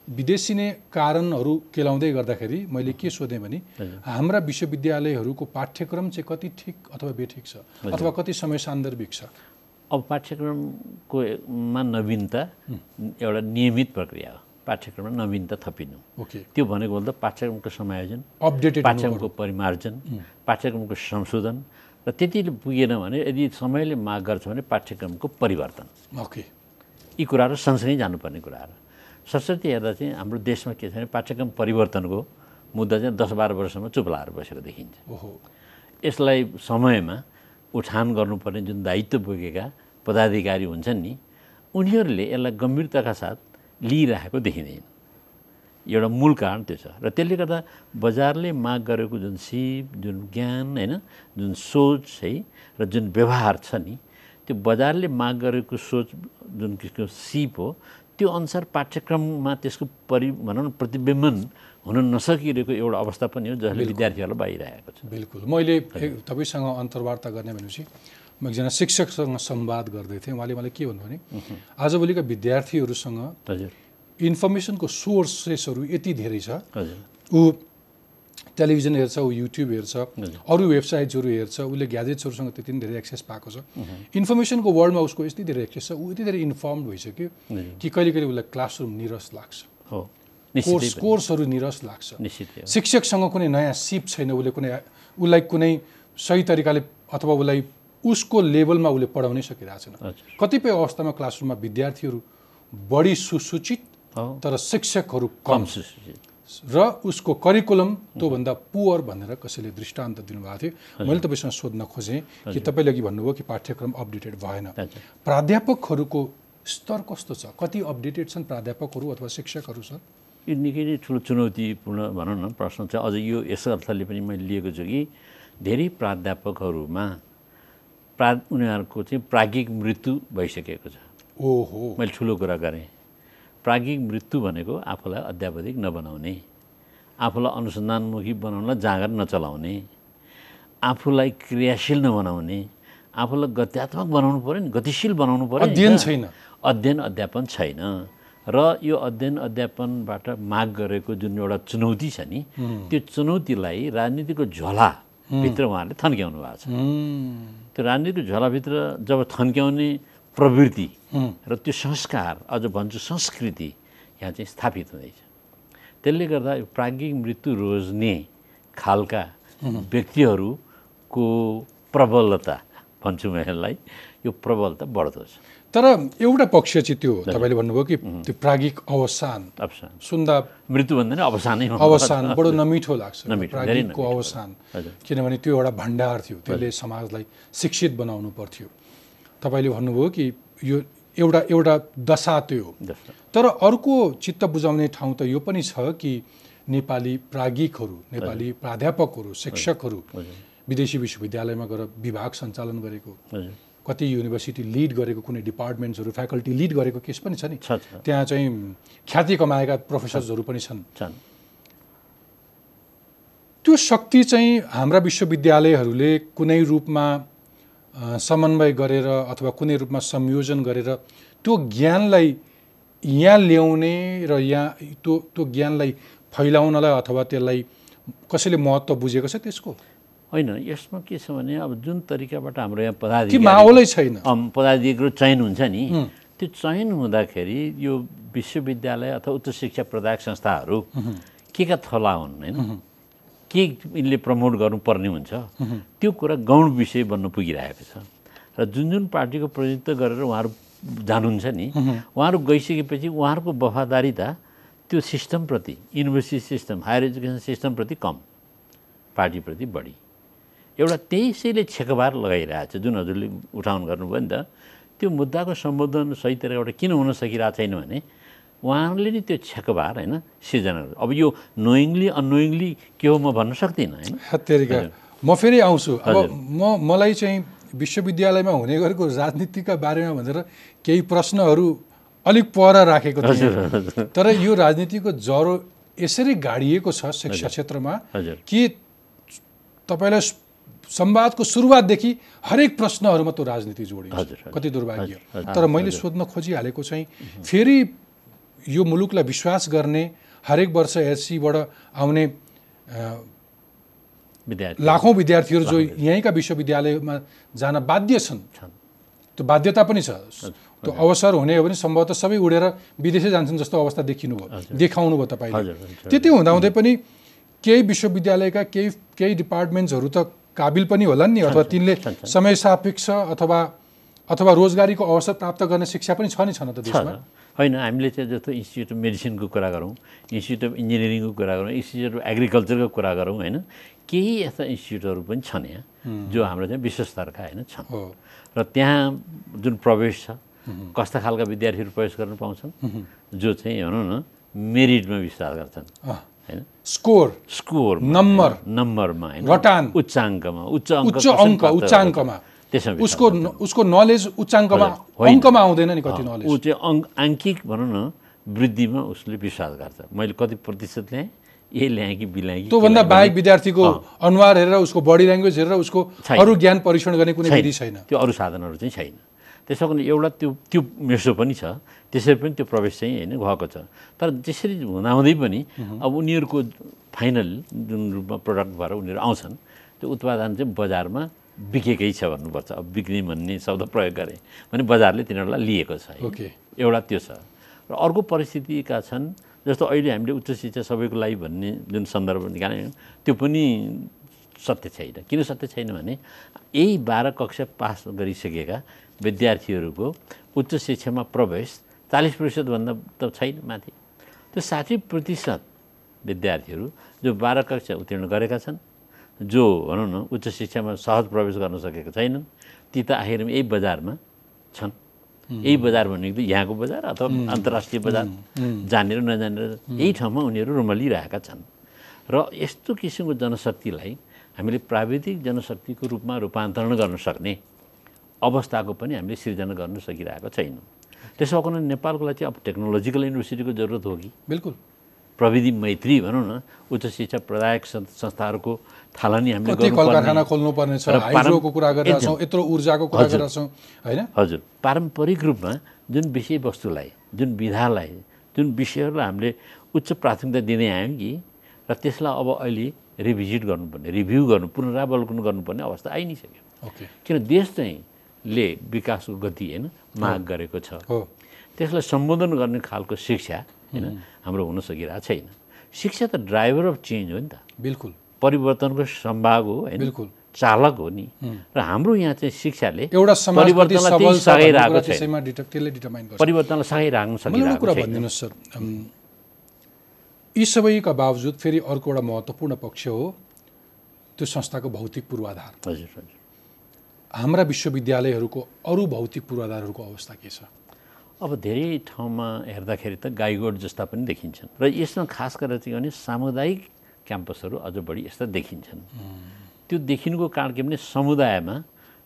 विदेशी नै कारणहरू केलाउँदै गर्दाखेरि मैले के सोधेँ भने हाम्रा विश्वविद्यालयहरूको पाठ्यक्रम चाहिँ कति ठिक अथवा बेठिक छ? अथवा कति समय सान्दर्भिक छ? अब पाठ्यक्रमको मा नवीनता एउटा नियमित प्रक्रिया हो। पाठ्यक्रममा नवीनता थपिनु। त्यो भनेको बोल्दा पाठ्यक्रमको समायोजन अपडेटेड पाठ्यक्रमको परिमार्जन पाठ्यक्रमको संशोधन र त्यतिले पुगेन भने यदि समयले माग गर्छ भने पाठ्यक्रमको परिवर्तन। ओके। यी कुराहरू सँगसँगै जानुपर्ने कुराहरू सरस्वती हेर्दा चाहिँ हाम्रो देशमा के छ भने पाठ्यक्रम परिवर्तनको मुद्दा चाहिँ दस बाह्र वर्षसम्म चुप लाएर बसेको देखिन्छ। यसलाई समयमा उठान गर्नुपर्ने जुन दायित्व बोकेका पदाधिकारी हुन्छन् नि उनीहरूले यसलाई गम्भीरताका साथ लिइरहेको देखिँदैन। एउटा मूल कारण त्यो छ। र त्यसले गर्दा बजारले माग गरेको जुन सिप जुन ज्ञान होइन जुन सोच है र जुन व्यवहार छ नि त्यो बजारले माग गरेको सोच जुन किसिमको सिप हो त्यो अनुसार पाठ्यक्रममा त्यसको परि भनौँ न प्रतिबिम्बन हुन नसकिरहेको एउटा अवस्था पनि हो जसले विद्यार्थीहरूलाई बाहिरहेको छ। बिल्कुल। मैले तपाईँसँग अन्तर्वार्ता गर्ने भनेपछि म एकजना शिक्षकसँग संवाद गर्दै थिएँ। उहाँले मलाई के भन्नु भने आजभोलिका विद्यार्थीहरूसँग इन्फर्मेसनको सोर्सेसहरू यति धेरै छ। ऊ टेलिभिजन हेर्छ ऊ युट्युब हेर्छ अरू वेबसाइट्सहरू हेर्छ उसले ग्याजेट्सहरूसँग त्यति नै धेरै एक्सेस पाएको छ। इन्फर्मेसनको वर्ल्डमा उसको यति धेरै एक्सेस छ ऊ यति धेरै इन्फर्म भइसक्यो कि कहिले कहिले उसलाई क्लासरुम निरस लाग्छ। कोर्स कोर्सहरू निरस लाग्छ। शिक्षकसँग कुनै नयाँ सिप छैन उसले कुनै उसलाई कुनै सही तरिकाले अथवा उसलाई उसको लेभलमा उसले पढाउनै सकिरहेको छैन। कतिपय अवस्थामा क्लासरुममा विद्यार्थीहरू बढी सुसूचित तर शिक्षकहरू कम। सुसूचित। र उसको करिकुलम त्योभन्दा पुवर भनेर कसैले दृष्टान्त दिनुभएको थियो। मैले तपाईँसँग सोध्न खोजेँ कि तपाईँले अघि भन्नुभयो कि पाठ्यक्रम अपडेटेड भएन। प्राध्यापकहरूको स्तर कस्तो छ? कति अपडेटेड छन् प्राध्यापकहरू अथवा शिक्षकहरू छन् यो निकै नै ठुलो चुनौतीपूर्ण भनौँ न प्रश्न छ। अझ यो यस अर्थले पनि मैले लिएको छु कि धेरै प्राध्यापकहरूमा प्रा उनीहरूको चाहिँ प्राज्ञिक मृत्यु भइसकेको छ। ओहो। मैले ठुलो कुरा गरेँ। प्राज्ञिक मृत्यु भनेको आफूलाई अध्यापक नबनाउने आफूलाई अनुसन्धानमुखी बनाउनलाई जाँगर नचलाउने आफूलाई क्रियाशील नबनाउने आफूलाई गत्यात्मक बनाउनु पऱ्यो नि गतिशील बनाउनु पऱ्यो नि अध्ययन। छैन। अध्ययन अध्यापन छैन। र यो अध्ययन अध्यापनबाट माग गरेको जुन एउटा चुनौती छ नि त्यो चुनौतीलाई राजनीतिको झोलाभित्र उहाँहरूले थन्क्याउनु भएको छ। त्यो राजनीतिको झोलाभित्र जब थन्क्याउने प्रवृत्ति र त्यो संस्कार अझ भन्छु संस्कृति यहाँ चाहिँ स्थापित हुँदैछ। त्यसले गर्दा यो प्राज्ञिक मृत्यु रोज्ने खालका व्यक्तिहरूको प्रबलता भन्छु म यसलाई यो प्रबलता बढ्दो छ। तर एउटा पक्ष चाहिँ त्यो तपाईँले भन्नुभयो कि त्यो प्राज्ञिक अवसान सुन्दा मृत्यु भन्दा नि अवसानै अवसान बडो नमिठो लाग्छ। नमिठो। अवसान। किनभने त्यो एउटा भण्डार थियो। त्यसले समाजलाई शिक्षित बनाउनु पर्थ्यो। तपाईँले भन्नुभयो कि यो एउटा एउटा दशा त्यो। तर अर्को चित्त बुझाउने ठाउँ त यो पनि छ कि नेपाली प्राज्ञिकहरू नेपाली प्राध्यापकहरू शिक्षकहरू विदेशी विश्वविद्यालयमा गएर विभाग सञ्चालन गरेको। कति युनिभर्सिटी लिड गरेको कुनै डिपार्टमेन्ट्सहरू फ्याकल्टी लिड गरेको केस पनि छ नि। त्यहाँ चाहिँ ख्याति कमाएका प्रोफेसर्सहरू पनि छन्। त्यो शक्ति चाहिँ हाम्रा विश्वविद्यालयहरूले कुनै रूपमा समन्वय गरेर अथवा कुनै रूपमा संयोजन गरेर त्यो ज्ञानलाई यहाँ ल्याउने र यहाँ त्यो त्यो ज्ञानलाई फैलाउनलाई अथवा त्यसलाई कसैले महत्त्व बुझेको छ त्यसको? होइन यसमा के छ भने अब जुन तरिकाबाट हाम्रो यहाँ कि पदाधिकारी छैन। अम, पदाधिकारीको चयन हुन्छ नि त्यो चयन हुँदाखेरि यो विश्वविद्यालय अथवा उच्च शिक्षा प्रदायक संस्थाहरू के का थला हुन् होइन? के यिनले प्रमोट गर्नुपर्ने हुन्छ? त्यो कुरा गौण विषय बन्न पुगिरहेको छ। र जुन जुन पार्टीको प्रतिनिधित्व गरेर उहाँहरू जानुहुन्छ नि उहाँहरू गइसकेपछि उहाँहरूको वफादारिता त्यो सिस्टमप्रति युनिभर्सिटी सिस्टम हायर एजुकेसन सिस्टमप्रति कम पार्टीप्रति बढी। एउटा त्यसैले छेकबार लगाइरहेको छ जुन हजुरले उठाउन गर्नुभयो नि त। त्यो मुद्दाको सम्बोधन सही तरिकाबाट किन हुन सकिरहेको छैन भने उहाँहरूले नि त्यो छेकबार होइन सिर्जना। अब यो नोइङली अनोइङली के हो म भन्न सक्दिनँ होइन? म फेरि आउँछु। अब म मलाई चाहिँ विश्वविद्यालयमा हुने गरेको राजनीतिका बारेमा भनेर केही प्रश्नहरू अलिक पर राखेको थिएँ। तर यो राजनीतिको जरो यसरी गाडिएको छ शिक्षा क्षेत्रमा कि तपाईँलाई संवादको सुरुवातदेखि हरेक प्रश्नहरूमा त्यो राजनीति जोडिन्छ। कति दुर्भाग्य। तर मैले सोध्न खोजिहालेको चाहिँ फेरि यो मुलुकलाई विश्वास गर्ने हरेक वर्ष एचसीबाट आउने लाखौँ विद्यार्थीहरू जो यहीँका विश्वविद्यालयमा जान बाध्य छन् त्यो बाध्यता पनि छ। त्यो अवसर हुने हो भने सम्भवतः सबै उडेर विदेशै जान्छन् जस्तो अवस्था देखिनु भयो देखाउनु भयो तपाईँले। त्यति हुँदाहुँदै पनि केही विश्वविद्यालयका केही केही डिपार्टमेन्ट्सहरू त काबिल पनि होलान् नि अथवा तिनले समय सापेक्ष अथवा अथवा रोजगारीको अवसर प्राप्त गर्ने शिक्षा पनि छ नि छन त देशमा? होइन हामीले चाहिँ जस्तो इन्स्टिच्युट अफ मेडिसिनको कुरा गरौँ इन्स्टिच्युट अफ इन्जिनियरिङको कुरा गरौँ इन्स्टिच्युट अफ एग्रिकल्चरको कुरा गरौँ होइन। केही यस्ता इन्स्टिच्युटहरू पनि छन् यहाँ जो हाम्रो चाहिँ विश्व स्तरका होइन छन्। र त्यहाँ जुन प्रवेश छ कस्ता खालका विद्यार्थीहरू प्रवेश गर्न पाउँछन् जो चाहिँ भनौँ न मेरिटमा विश्वास गर्छन्। स्कोर स्कोर नम्बर नम्बरमा रटान उच्चाङ्कमा। उच्च उच्च अङ्क उच्चाङ्कमा? त्यसमा उसको उसको नलेज उच्चाङ्कमा। अङ्कमा आउँदैन नि कति नलेज ऊ चाहिँ अङ्क आङ्किक भनौँ न वृद्धिमा उसले विश्वास गर्छ। मैले कति प्रतिशत ल्याएँ? ए ल्याएँ कि बिल्याएँ कि त्योभन्दा बाहेक विद्यार्थीको अनुहार हेरेर उसको बडी ल्याङ्ग्वेज हेरेर उसको। अरू ज्ञान परीक्षण गर्ने कुनै। विधि छैन। त्यो अरू साधनहरू चाहिँ छैन। त्यसो कारण एउटा त्यो त्यो मेसो पनि छ। त्यसरी पनि त्यो प्रवेश चाहिँ होइन भएको छ। तर त्यसरी हुँदाहुँदै पनि अब उनीहरूको फाइनल जुन रूपमा प्रडक्ट भएर उनीहरू आउँछन् त्यो उत्पादन चाहिँ बजारमा बिकेकै छ भन्नुपर्छ। अब बिक्री भन्ने शब्द प्रयोग गरेँ भने बजारले तिनीहरूलाई लिएको छ एउटा त्यो छ। र अर्को परिस्थितिका छन् जस्तो अहिले हामीले उच्च शिक्षा सबैको लागि भन्ने जुन सन्दर्भ निकाल्यौँ त्यो पनि सत्य छैन। किन सत्य छैन भने यही बाह्र कक्षा पास गरिसकेका विद्यार्थीहरूको उच्च शिक्षामा प्रवेश चालिस प्रतिशतभन्दा त छैन माथि। त्यो साठी प्रतिशत विद्यार्थीहरू जो बाह्र कक्षा उत्तीर्ण गरेका छन् जो भनौँ न उच्च शिक्षामा सहज प्रवेश गर्न सकेका छैनन् ती त आखिरमा यही बजारमा छन्। यही बजार भनेको यहाँको बजार अथवा अन्तर्राष्ट्रिय बजार जानेर नजानेर यही ठाउँमा उनीहरू रुमलिरहेका छन्। र यस्तो किसिमको जनशक्तिलाई हामीले प्राविधिक जनशक्तिको रूपमा रूपान्तरण गर्न सक्ने अवस्थाको पनि हामीले सिर्जना गर्न सकिरहेको छैनौँ। त्यसो भएको नेपालको लागि चाहिँ अब टेक्नोलोजिकल युनिभर्सिटीको जरुरत हो कि? बिल्कुल। प्रविधि मैत्री भनौँ न उच्च शिक्षा प्रदायक संस्थाहरूको थालनी हामीले कारखाना खोल्नुपर्ने छ कुरा गरिरहेछौँ यत्रो ऊर्जाको कुरा गरिरहेछौँ होइन? हजुर। पारम्परिक रूपमा जुन विषयवस्तुलाई जुन विधालाई जुन विषयहरूलाई हामीले उच्च प्राथमिकता दिँदै आयौँ कि र त्यसलाई अब अहिले रिभिजिट गर्नुपर्ने रिभ्यू गर्नु पुनरावलोकन गर्नुपर्ने अवस्था आइ नै सक्यो। किन देश चाहिँ ले विकासको गति होइन माग गरेको छ। त्यसलाई सम्बोधन गर्ने खालको शिक्षा होइन हाम्रो हुन सकिरहेको छैन। शिक्षा त ड्राइभर अफ चेन्ज हो नि त। बिल्कुल। परिवर्तनको सम्भाग हो होइन बिल्कुल। चालक हो नि। र हाम्रो यहाँ चाहिँ शिक्षाले एउटा परिवर्तनलाई सघाइरहेको छ परिवर्तनलाई सघाइराख्न सकिरहेको कुरा भनिदिनुहोस् सर। यी सबैका बावजुद फेरि अर्को एउटा महत्त्वपूर्ण पक्ष हो त्यो संस्थाको भौतिक पूर्वाधार। हजुर हजुर। हाम्रा विश्वविद्यालयहरूको अरू भौतिक पूर्वाधारहरूको अवस्था के छ? अब धेरै ठाउँमा हेर्दाखेरि त गाईगोड जस्ता पनि देखिन्छन् र यसमा खास गरेर चाहिँ भने सामुदायिक क्याम्पसहरू अझ बढी यस्ता देखिन्छन्। त्यो देखिनुको कारण के भने समुदायमा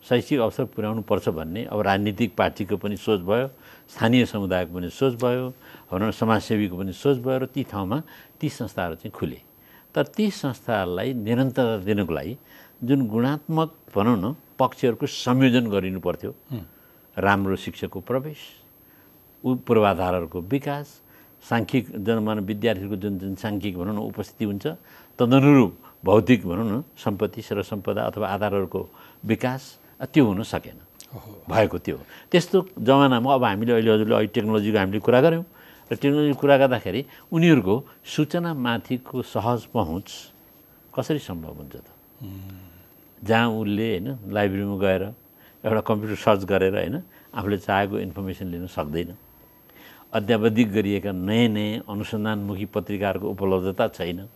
शैक्षिक अवसर पुर्याउनु पर्छ भन्ने अब राजनीतिक पार्टीको पनि सोच भयो स्थानीय समुदायको पनि सोच भयो भनौँ समाजसेवीको पनि सोच भयो र ती ठाउँमा ती संस्थाहरू चाहिँ खुले। तर ती संस्थाहरूलाई निरन्तरता दिनुको लागि जुन गुणात्मक भनौँ न पक्षहरूको संयोजन गरिनु पर्थ्यो। राम्रो शिक्षकको प्रवेश ऊ पूर्वाधारहरूको विकास साङ्ख्यिक जनमान विद्यार्थीहरूको जुन जुन साङ्ख्यिक भनौँ न उपस्थिति हुन्छ तदनुरूप भौतिक भनौँ न सम्पत्ति सर सम्पदा अथवा आधारहरूको विकास त्यो हुन सकेन। भएको त्यो त्यस्तो जमानामा अब हामीले अहिले हजुरले अहिले टेक्नोलोजीको हामीले कुरा गऱ्यौँ र टेक्नोलोजी कुरा गर्दाखेरि उनीहरूको सूचनामाथिको सहज पहुँच कसरी सम्भव हुन्छ त? जहाँ उसले होइन लाइब्रेरीमा गएर एउटा कम्प्युटर सर्च गरेर होइन आफूले चाहेको इन्फर्मेसन लिन सक्दैन। अध्यावधिक गरिएका नयाँ नयाँ अनुसन्धानमुखी पत्रिकाहरूको उपलब्धता छैन।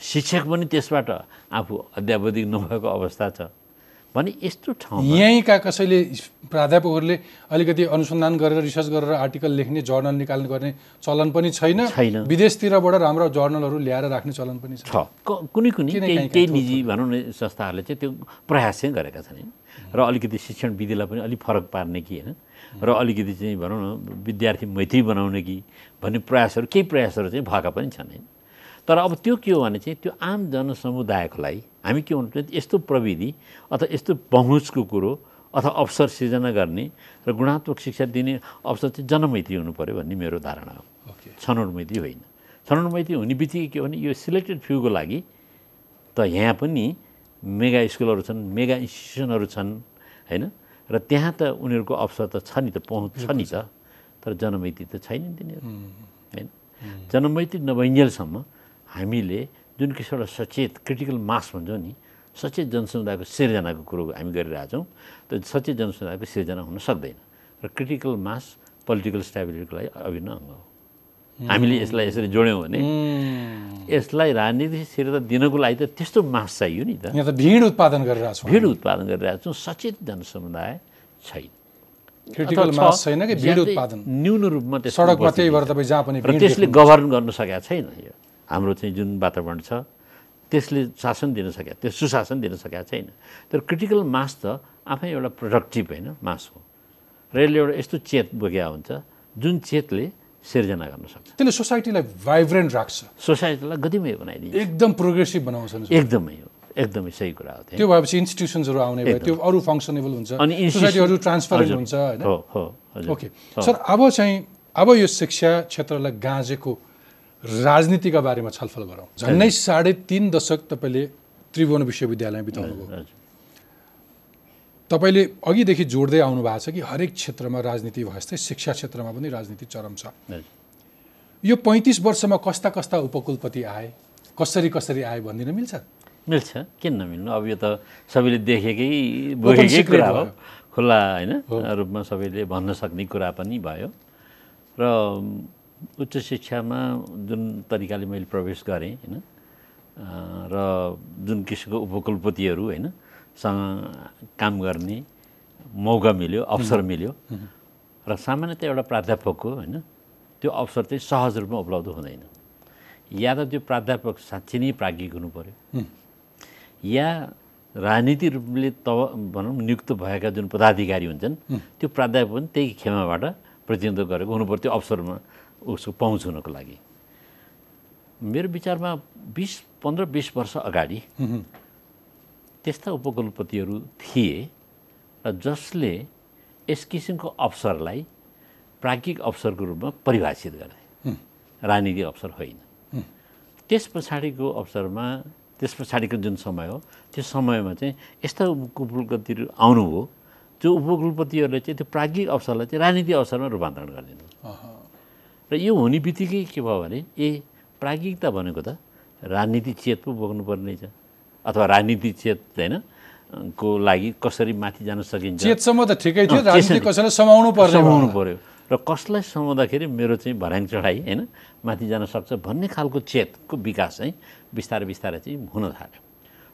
शिक्षक पनि त्यसबाट आफू अध्यावधिक नभएको अवस्था छ। भने यस्तो ठाउँ यहीँका कसैले प्राध्यापकहरूले अलिकति अनुसन्धान गरेर रिसर्च गरेर आर्टिकल लेख्ने जर्नल निकाल्ने गर्ने चलन पनि छैन। छैन। विदेशतिरबाट राम्रो जर्नलहरू ल्याएर राख्ने चलन पनि छ। कुनै कुनै केही निजी भनौँ न संस्थाहरूले चाहिँ त्यो प्रयास चाहिँ गरेका छन् र अलिकति शिक्षण विधिलाई पनि अलिक फरक पार्ने कि होइन? र अलिकति चाहिँ भनौँ न विद्यार्थी मैत्री बनाउने कि भन्ने प्रयासहरू केही प्रयासहरू चाहिँ भएका पनि छन् होइन तर अब त्यो के हो भने चाहिँ त्यो आम जनसमुदायको लागि हामी के भन्नु यस्तो प्रविधि अथवा यस्तो पहुँचको कुरो अथवा अवसर सिर्जना गर्ने र गुणात्मक शिक्षा दिने अवसर चाहिँ जनमैत्री हुनु पऱ्यो भन्ने मेरो धारणा हो। छनौट मैत्री होइन। छनौट मैत्री हुने बित्तिकै के भने यो सिलेक्टेड फ्युको लागि त यहाँ पनि मेगा स्कुलहरू छन् मेगा इन्स्टिट्युसनहरू छन् होइन? र त्यहाँ त उनीहरूको अवसर त छ नि त पहुँच छ नि त तर जनमैत्री त छैन नि तिनीहरू होइन? जनमैत्री नभइन्जेलसम्म हामीले जुन किसिम एउटा सचेत क्रिटिकल मास भन्छौँ नि सचेत जनसमुदायको सिर्जनाको कुरो हामी गरिरहेछौँ त सचेत जनसमुदायको सिर्जना हुन सक्दैन र क्रिटिकल मास पोलिटिकल स्टेबिलिटीको लागि अभिन्न अङ्ग हो। हामीले यसलाई यसरी जोड्यौँ भने यसलाई राजनीतिक स्थिरता दिनको लागि त त्यस्तो मास चाहियो नि त। यहाँ त भिड उत्पादन गरिरहेको भिड उत्पादन गरिरहेको छौँ सचेत जनसमुदाय छैन। क्रिटिकल मास छैन कि भिड उत्पादन। न्यून रूपमा सडकमा त्यही भएर तपाईँ जहाँ पनि त्यसले गभर्न गर्न सकेका छैन यो। हाम्रो चाहिँ जुन वातावरण छ त्यसले शासन दिन सक्या त्यो सुशासन दिन सकेका छैन तर क्रिटिकल मास त आफै एउटा प्रोडक्टिभ होइन मास हो। र यसले एउटा यस्तो चेत बोकेका हुन्छ जुन चेतले सिर्जना गर्न सक्छ। त्यसले सोसाइटीलाई भाइब्रेन्ट राख्छ? सोसाइटीलाई गतिमय बनाइदिन्छ। एकदम प्रोग्रेसिभ बनाउँछ एकदमै हो एकदमै सही कुरा हो त्यो। भएपछि इन्स्टिट्युसन्सहरू आउने भयो त्यो अरू फङ्सनेबल हुन्छ। अनि सोसाइटीहरू ट्रान्सफरेन्ट हुन्छ होइन। ओके सर अब चाहिँ अब यो शिक्षा क्षेत्रलाई गाँजेको राजनीतिका बारेमा छलफल गरौँ। झन्डै साढे तिन दशक तपाईँले त्रिभुवन विश्वविद्यालयमा बिताउनुभयो तपाईँले अघिदेखि जोड्दै आउनु भएको छ कि हरेक क्षेत्रमा राजनीति भए जस्तै शिक्षा क्षेत्रमा पनि राजनीति चरम छ। यो पैँतिस वर्षमा कस्ता कस्ता उपकुलपति आए? कसरी कसरी आए भनिदिन मिल्छ? मिल्छ। किन नमिल्नु? अब यो त सबैले देखेकै बोकेकै कुरा हो। खुल्ला होइन रूपमा सबैले भन्न सक्ने कुरा पनि भयो। र उच्च शिक्षामा जुन तरिकाले मैले प्रवेश गरेँ होइन र जुन किसिमको उपकुलपतिहरू होइन सँग काम गर्ने मौका मिल्यो अवसर मिल्यो र सामान्यतया एउटा प्राध्यापकको होइन त्यो अवसर चाहिँ सहज रूपमा उपलब्ध हुँदैन। या त त्यो प्राध्यापक साँच्ची नै प्राज्ञिक हुनु पऱ्यो या राजनीति रूपले तब भनौँ नियुक्त भएका जुन पदाधिकारी हुन्छन् त्यो प्राध्यापक पनि त्यही खेमाबाट प्रतिनिधित्व गरेको हुनुपर्छ त्यो अवसरमा उसको पहुँच हुनको लागि। मेरो विचारमा बिस पन्ध्र बिस वर्ष अगाडि त्यस्ता उपकुलपतिहरू थिए र जसले यस किसिमको अवसरलाई प्राज्ञिक अवसरको रूपमा परिभाषित गरे। राजनीतिक अवसर होइन। त्यस पछाडिको अवसरमा त्यस पछाडिको जुन समय हो त्यो समयमा चाहिँ यस्ता उपकुलपतिहरू आउनुभयो जो उपकुलपतिहरूले चाहिँ त्यो प्राज्ञिक अवसरलाई चाहिँ राजनीतिक अवसरमा रूपान्तरण गरिदिनु। र यो हुने बित्तिकै के भयो भने ए प्राज्ञिकता भनेको त राजनीति चेत पो बोक्नुपर्ने छ। अथवा राजनीति चेत होइन को लागि कसरी माथि जान सकिन्छ। चेतसम्म त ठिकै थियो। कसैलाई समाउनु पर्ने समाउनु। पऱ्यो र कसलाई समाउँदाखेरि मेरो चाहिँ भर्याङ चढाइ होइन माथि जान सक्छ भन्ने खालको चेतको विकास चाहिँ बिस्तारै बिस्तारै चाहिँ हुन थाल्यो।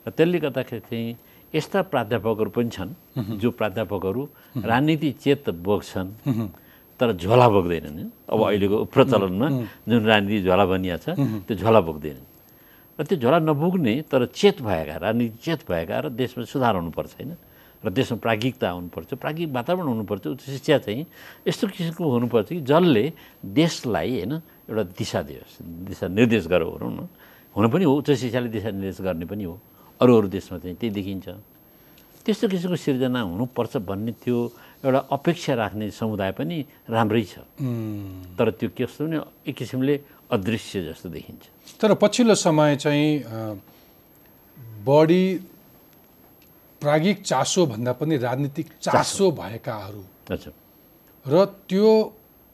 र त्यसले गर्दाखेरि चाहिँ यस्ता प्राध्यापकहरू पनि छन् जो प्राध्यापकहरू राजनीति चेत बोक्छन् तर झोला बोक्दैनन्। अब अहिलेको प्रचलनमा जुन राजनीति झोला बनिया छ त्यो झोला बोक्दैनन्। र त्यो झोला नबोक्ने तर चेत भएका राजनीति चेत भएका र देशमा सुधार हुनुपर्छ होइन? र देशमा प्राज्ञिकता हुनुपर्छ प्राज्ञिक वातावरण हुनुपर्छ उच्च शिक्षा चाहिँ यस्तो किसिमको हुनुपर्छ कि जसले देशलाई होइन एउटा दिशा दियोस् दिशा निर्देश गरौँ भनौँ न हुन पनि हो उच्च शिक्षाले दिशा निर्देश गर्ने पनि हो। अरू अरू देशमा चाहिँ त्यही देखिन्छ। त्यस्तो किसिमको सिर्जना हुनुपर्छ भन्ने त्यो एउटा अपेक्षा राख्ने समुदाय पनि राम्रै छ। तर त्यो कस्तो भने एक किसिमले अदृश्य जस्तो देखिन्छ। तर पछिल्लो समय चाहिँ बढी प्राज्ञिक चासो भन्दा पनि राजनीतिक चासो भएकाहरू। र त्यो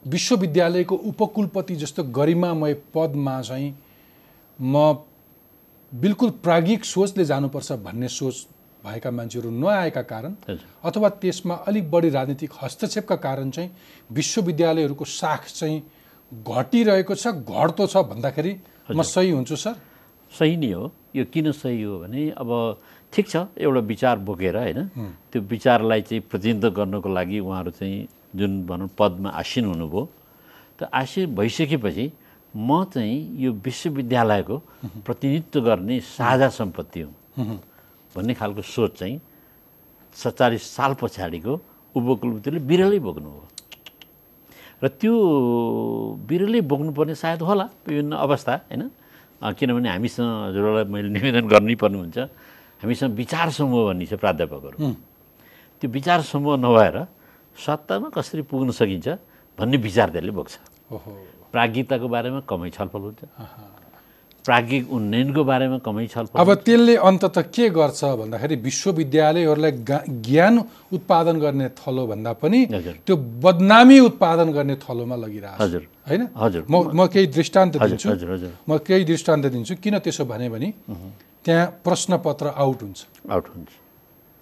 विश्वविद्यालयको उपकुलपति जस्तो गरिमामय पदमा चाहिँ म बिल्कुल प्राज्ञिक सोचले जानुपर्छ भन्ने सोच भएका मान्छेहरू नआएका कारण अथवा त्यसमा अलिक बढी राजनीतिक हस्तक्षेपका कारण चाहिँ विश्वविद्यालयहरूको साख चाहिँ घटिरहेको छ घट्दो छ भन्दाखेरि म सही हुन्छु सर? सही नै हो। यो किन सही हो भने अब ठिक छ एउटा विचार बोकेर होइन त्यो विचारलाई चाहिँ प्रतिनिधित्व गर्नको लागि उहाँहरू चाहिँ जुन भनौँ पदमा आसीन हुनुभयो त आसीन भइसकेपछि म चाहिँ यो विश्वविद्यालयको प्रतिनिधित्व गर्ने साझा सम्पत्ति हुँ। भन्ने खालको सोच चाहिँ सत्तालिस साल पछाडिको उपकुलपतिले बिरलै बोक्नुभयो र त्यो बिरलै बोक्नुपर्ने सायद होला विभिन्न अवस्था होइन? किनभने हामीसँग हजुरहरूलाई मैले निवेदन गर्नै पर्नुहुन्छ हामीसँग विचार समूह भन्ने छ प्राध्यापकहरू। त्यो विचार समूह नभएर सत्तामा कसरी पुग्न सकिन्छ भन्ने विचार त्यसले बोक्छ। प्राज्ञिकताको बारेमा कमै छलफल हुन्छ। प्राज्ञिक उन्नयनको बारेमा कमै छलफल अब त्यसले अन्तत के गर्छ भन्दाखेरि विश्वविद्यालयहरूलाई ज्ञान उत्पादन गर्ने थलो भन्दा पनि। त्यो बदनामी उत्पादन गर्ने थलोमा लगिरहेको छ। हजुर। होइन? हजुर। म म केही दृष्टान्त दिन्छु। हजुर हजुर। म केही दृष्टान्त दिन्छु। किन त्यसो भने भने त्यहाँ प्रश्नपत्र आउट हुन्छ। आउट हुन्छ।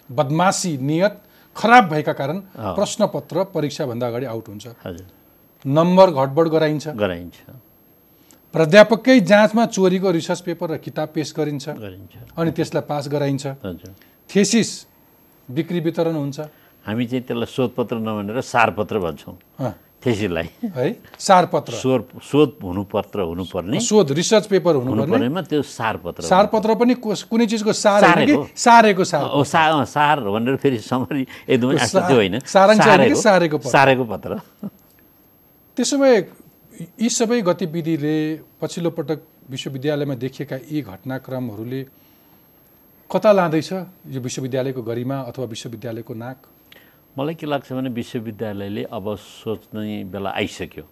बदमासी नियत खराब भएका कारण प्रश्नपत्र परीक्षाभन्दा अगाडि आउट हुन्छ। हजुर। नम्बर घटबड गराइन्छ। गराइन्छ। प्राध्यापककै जाँचमा चोरीको रिसर्च पेपर र किताब पेस गरिन्छ। गरिन्छ। अनि त्यसलाई पास गराइन्छ। थेसिस बिक्री वितरण हुन्छ। हामी चाहिँ त्यसलाई शोधपत्र नभनेर सारपत्र भन्छौँ। अँ, त्यसैलाई है? सारपत्र। शोध शोध हुनुपर्त्र हुनुपर्ने। शोध रिसर्च पेपर हुनुपर्ने। हुनुपर्नेमा त्यो सारपत्र। सारपत्र पनि कुनै चिजको सार सारेको। सारेको सार? भनेर फेरि समरी एकदमै होइन। सारेको पत्र। त्यसो भए यी सबै गतिविधिले पछिल्लो पटक विश्वविद्यालयमा देखिएका यी घटनाक्रमहरूले कता लाँदैछ यो विश्वविद्यालयको गरिमा अथवा विश्वविद्यालयको नाक? मलाई के लाग्छ भने विश्वविद्यालयले अब सोच्ने बेला आइसक्यो।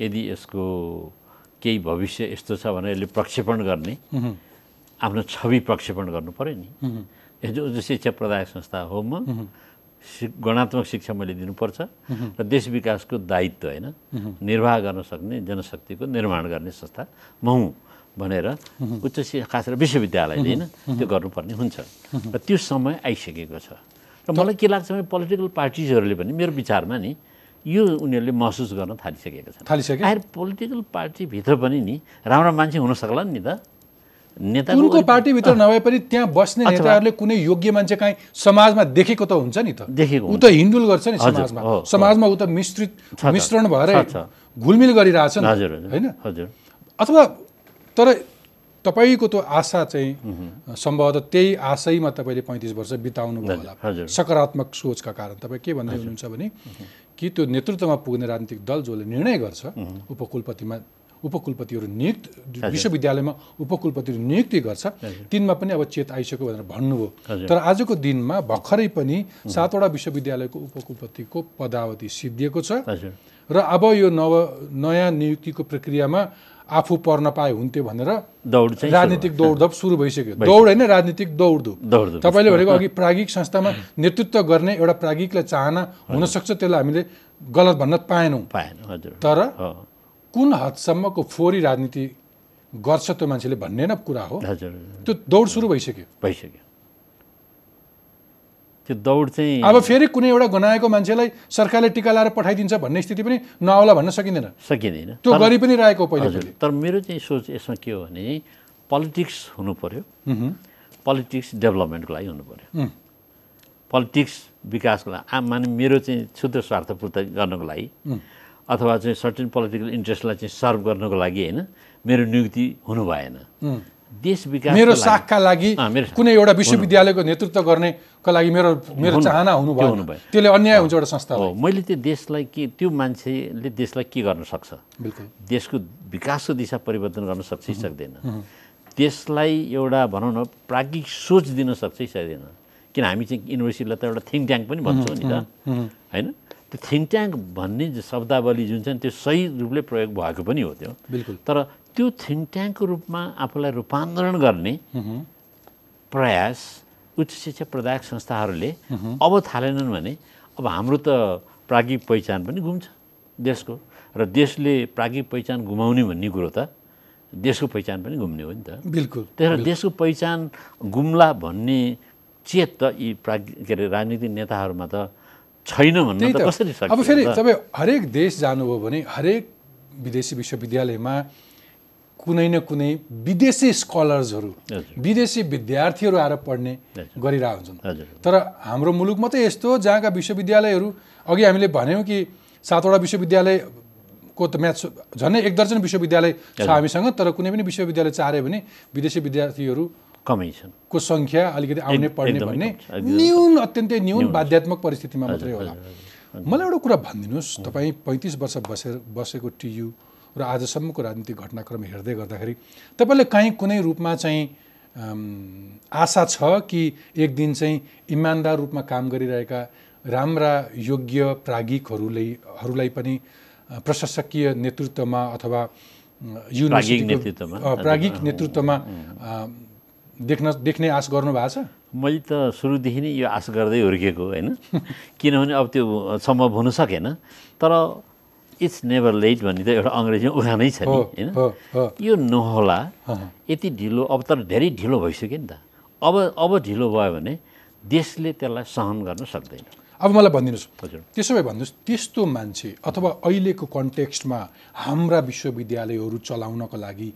यदि यसको केही भविष्य यस्तो छ भने यसले प्रक्षेपण गर्ने आफ्नो छवि प्रक्षेपण गर्नु पऱ्यो नि। यो जो शिक्षा प्रदायक संस्था हो म गणात्मक शिक्षा मैले दिनुपर्छ र देश विकासको दायित्व होइन? निर्वाह गर्न सक्ने जनशक्तिको निर्माण गर्ने संस्था म हुँ भनेर उच्च शिक्षा खास गरेर विश्वविद्यालयले होइन? त्यो गर्नुपर्ने हुन्छ। र त्यो समय आइसकेको छ। र मलाई के लाग्छ भने पोलिटिकल पार्टिजहरूले पनि मेरो विचारमा नि यो उनीहरूले महसुस गर्न थालिसकेका छन्। थालिसके आखिर पोलिटिकल पार्टीभित्र पनि नि राम्रो मान्छे हुन सक्ला नि त। नेता उनको पार्टीभित्र नभए पनि त्यहाँ बस्ने नेताहरूले कुनै योग्य मान्छे काहीँ समाजमा देखेको त हुन्छ नि त। देखेको ऊ त हिन्डुल गर्छ नि समाजमा। समाजमा ऊ त मिश्रित मिश्रण भएर। घुलमिल गरिरहेछ नि होइन? अथवा तर तपाईँको त्यो आशा चाहिँ सम्भवतः त्यही आशैमा तपाईँले पैँतिस वर्ष बिताउनु भयो होला। सकारात्मक सोचका कारण। तपाईँ के भन्दै हुनुहुन्छ भने कि त्यो नेतृत्वमा पुग्ने राजनीतिक दल जसले निर्णय गर्छ उपकुलपतिमा उपकुलपतिहरू नियुक्त विश्वविद्यालयमा उपकुलपतिहरू नियुक्ति गर्छ। तिनमा पनि अब चेत आइसक्यो भनेर भन्नुभयो। तर आजको दिनमा भर्खरै पनि सातवटा विश्वविद्यालयको उपकुलपतिको पदावधि सिद्धिएको छ। र अब यो नव नयाँ नियुक्तिको प्रक्रियामा आफू पर्न पाए हुन्थ्यो भनेर दौड राजनीतिक दौडधप सुरु भइसक्यो। दौड होइन राजनीतिक दौडधुप। तपाईँले भनेको अघि प्रागिक संस्थामा नेतृत्व गर्ने एउटा प्रागिकलाई चाहना हुनसक्छ त्यसलाई हामीले गलत भन्न पाएनौँ। पाएन हजुर। तर कुन हदसम्मको फोहोरी राजनीति गर्छ त्यो मान्छेले भन्ने न कुरा हो? हजुर। त्यो दौड सुरु भइसक्यो। भइसक्यो। त्यो दौड चाहिँ अब फेरि कुनै एउटा गनाएको मान्छेलाई सरकारले टिका लाएर पठाइदिन्छ भन्ने स्थिति पनि नआउला भन्न सकिँदैन। सकिँदैन। त्यो गरी पनि रहेको पहिले तर मेरो चाहिँ सोच यसमा के हो भने पोलिटिक्स हुनु पर्यो। पोलिटिक्स डेभलपमेन्टको लागि हुनु पर्यो। पोलिटिक्स विकासको लागि आम माने मेरो चाहिँ क्षुद्र स्वार्थ पूर्ति गर्नको लागि अथवा चाहिँ सर्टेन पोलिटिकल इन्ट्रेस्टलाई चाहिँ सर्भ गर्नको लागि होइन मेरो नियुक्ति हुनु भएन। देश विकास मेरो साखका लागि। कुनै एउटा विश्वविद्यालयको नेतृत्व गर्नेको लागि मेरो मेरो हुनु- चाहना हुनु भयो। त्यसले अन्याय हुन्छ एउटा संस्थालाई। हो मैले त्यो देशलाई के त्यो मान्छेले देशलाई के गर्न सक्छ? बिल्कुल। देशको विकासको दिशा परिवर्तन गर्न सक्छ कि सक्दैन। देशलाई एउटा भनौँ न प्राज्ञिक सोच दिन सक्छ कि सक्दैन। किन हामी चाहिँ युनिभर्सिटीलाई त एउटा थिङ्क ट्याङ्क पनि भन्छौँ नि त। होइन? त्यो थिङ्क ट्याङ्क भन्ने शब्दावली जुन छ नि त्यो सही रूपले प्रयोग भएको पनि हो त्यो। बिल्कुल। तर त्यो थिङ्क ट्याङ्कको रूपमा आफूलाई रूपान्तरण गर्ने प्रयास उच्च शिक्षा प्रदायक संस्थाहरूले अब थालेनन् भने अब हाम्रो त प्राज्ञिक पहिचान पनि गुम्छ देशको। र देशले प्राज्ञिक पहिचान गुमाउने भन्ने कुरो त देशको पहिचान पनि गुम्ने हो नि त। बिल्कुल त्यही भएर देशको पहिचान गुम्ला भन्ने चेत त यी प्राज्ञ के अरे राजनीतिक नेताहरूमा त छैन भन्न त कसरी सक्छ अब फेरि? तपाईँ हरेक देश जानुभयो भने हरेक विदेशी विश्वविद्यालयमा कुनै न कुनै विदेशी स्कलर्सहरू। विदेशी विद्यार्थीहरू आएर पढ्ने। गरिरहेको हुन्छन् तर हाम्रो मुलुक मात्रै यस्तो हो जहाँका विश्वविद्यालयहरू अघि हामीले भन्यौँ कि सातवटा विश्वविद्यालयको त म्याथ झन्डै एक दर्जन विश्वविद्यालय छ हामीसँग तर कुनै पनि विश्वविद्यालय चाह्यो भने विदेशी विद्यार्थीहरू कमै छन्। को सङ्ख्या अलिकति आउने पढ्ने भन्ने न्यून अत्यन्तै न्यून बाध्यात्मक परिस्थितिमा मात्रै होला। मलाई एउटा कुरा भनिदिनुहोस्। तपाईँ पैँतिस वर्ष बसेर बसेको टियु र आजसम्मको राजनीतिक घटनाक्रम हेर्दै गर्दाखेरि तपाईँले काहीँ कुनै रूपमा चाहिँ आशा छ कि एक दिन चाहिँ इमान्दार रूपमा काम गरिरहेका राम्रा योग्य प्राज्ञिकहरूले हरूलाई पनि प्रशासकीय नेतृत्वमा अथवा युनिभर्सिटीको- प्राज्ञिक नेतृत्वमा देख्न देख्ने आश गर्नु भएको छ? मैले त सुरुदेखि नै यो आश गर्दै हुर्केको होइन? किनभने अब त्यो सम्भव हुन सकेन। तर इट्स नेभर लेट भन्ने त एउटा अङ्ग्रेजीमा उखानै छ नि होइन? यो नहोला। यति ढिलो अब तर धेरै ढिलो भइसक्यो नि त। अब अब ढिलो भयो भने देशले त्यसलाई सहन गर्न सक्दैन। अब मलाई भनिदिनुहोस्। हजुर। त्यसो भए भन्नुहोस् त्यस्तो मान्छे अथवा अहिलेको कन्टेक्स्टमा हाम्रा विश्वविद्यालयहरू चलाउनको लागि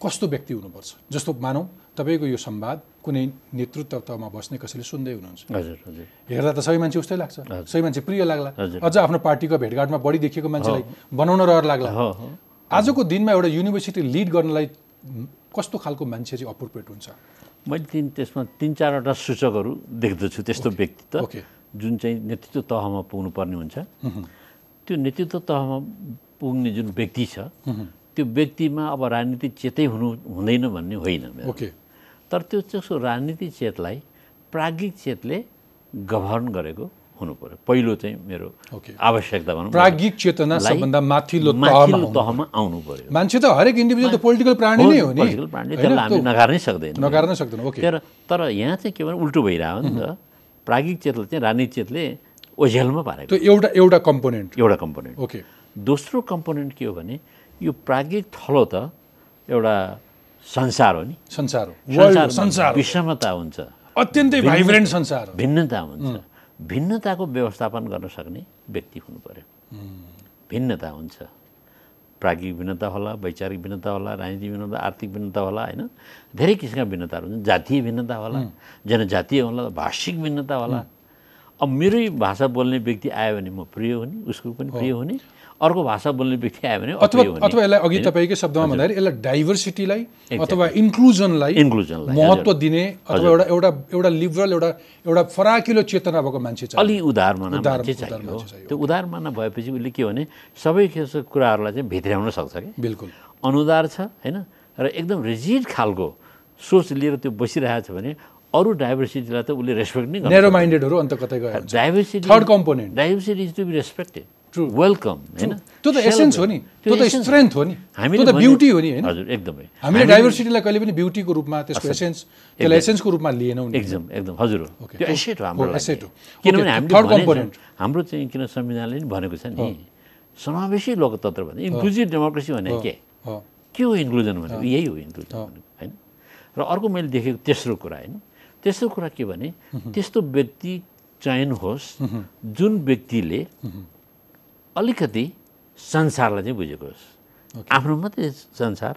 कस्तो व्यक्ति हुनुपर्छ? जस्तो मानौँ तपाईँको यो संवाद कुनै नेतृत्वमा बस्ने कसैले सुन्दै हुनुहुन्छ। हजुर हजुर। हेर्दा त सबै मान्छे उस्तै लाग्छ। सबै मान्छे प्रिय लाग्ला। अझ आफ्नो पार्टीको भेटघाटमा बढी देखिएको मान्छेलाई बनाउन रहर लाग्ला। आजको दिनमा एउटा युनिभर्सिटी लिड गर्नलाई कस्तो खालको मान्छे चाहिँ अप्रोप्रिएट हुन्छ? मैले तिन त्यसमा तिन चारवटा सूचकहरू देख्दछु त्यस्तो व्यक्तित्व। जुन चाहिँ नेतृत्व तहमा पुग्नुपर्ने हुन्छ। त्यो नेतृत्व तहमा पुग्ने जुन व्यक्ति छ त्यो व्यक्तिमा अब राजनीति चेतै हुनु हुँदैन भन्ने होइन मेरो। ओके। तर त्यो त्यसको राजनीति चेतलाई प्राज्ञिक चेतले गभर्न गरेको हुनु पर्यो। पहिलो चाहिँ मेरो आवश्यकता भनौँ प्राज्ञिक चेतना सबभन्दा माथिल्लो तहमा माथिल्लो तहमा आउनु पर्यो। मान्छे त हरेक इन्डिभिजुअल त पोलिटिकल प्राणी नै हो नि। पोलिटिकल प्राणी? त्यसलाई हामी नगार्नै सक्दैन। नगार्न सक्दैन ओके। तर तर यहाँ चाहिँ के भने उल्टो भइरहेको नि त। प्राज्ञिक चेतले चाहिँ राजनीतिक चेतले ओझेलमा पारेको त्यो एउटा एउटा कम्पोनेन्ट एउटा कम्पोनेन्ट ओके। दोस्रो कम्पोनेन्ट के हो भने यो प्राज्ञिक थलो त एउटा संसार हो नि। संसार हो। संसार। विषमता हुन्छ। अत्यन्तै भाइब्रेन्ट संसार भिन्नता हुन्छ। भिन्नताको व्यवस्थापन गर्न सक्ने व्यक्ति हुनु पर्यो भिन्नता हुन्छ। प्राज्ञिक भिन्नता होला वैचारिक भिन्नता होला राजनीतिक भिन्नता आर्थिक भिन्नता होला होइन? धेरै किसिमका भिन्नताहरू हुन्छन् जातीय भिन्नता होला जनजातीय होला भाषिक भिन्नता होला। अब मेरै भाषा बोल्ने व्यक्ति आयो भने म प्रिय हुने उसको पनि प्रिय हुने। अर्को भाषा बोल्ने व्यक्ति आयो भने अथवा अथवा यसलाई अघि तपाईँकै शब्दमा भन्दाखेरि यसलाई डाइभर्सिटीलाई अथवा इन्क्लुजनलाई इन्क्लुजनलाई महत्त्व दिने अथवा एउटा एउटा एउटा लिबरल एउटा एउटा फराकिलो चेतना भएको मान्छे चाहिँ अलि उदार माना मान्छे चाहियो। त्यो उदार माना भएपछि उसले के भने सबै कुराहरूलाई चाहिँ भित्र्याउन सक्छ कि बिल्कुल। अनुदार छ होइन? र एकदम रिजिड खालको सोच लिएर त्यो बसिरहेको छ भने अरू डाइभर्सिटीलाई त उसले रेस्पेक्ट नै गर्छ नेरो माइन्डेडहरू अन्त कतै गयो हुन्छ। Diversity third component diversity is to be respected. Welcome होइन? त्यो त एसेन्स हो नि त्यो त स्ट्रेन्थ हो नि त्यो त ब्युटी हो नि होइन? हजुर एकदमै। हामीले डाइभर्सिटीलाई कहिले पनि ब्युटीको रूपमा त्यसको एसेन्स त्यसलाई एसेन्सको रूपमा लिएनौँ एकदम एकदम। हजुर हो. त्यो एसेट हो हाम्रो लागि। asset हो। किनभने हामीले हाम्रो चाहिँ किन संविधानले नि भनेको छ नि समावेशी लोकतन्त्र भने इन्क्लुजिभ डेमोक्रेसी भने के? के हो इन्क्लुजन भनेको? यही हो इन्क्लुजन भनेको होइन? र अर्को मैले देखेको तेस्रो कुरा होइन? तेस्रो कुरा के भने त्यस्तो व्यक्ति चयन होस् जुन व्यक्तिले अलिकति संसारलाई चाहिँ बुझेको होस्। आफ्नो मात्रै संसार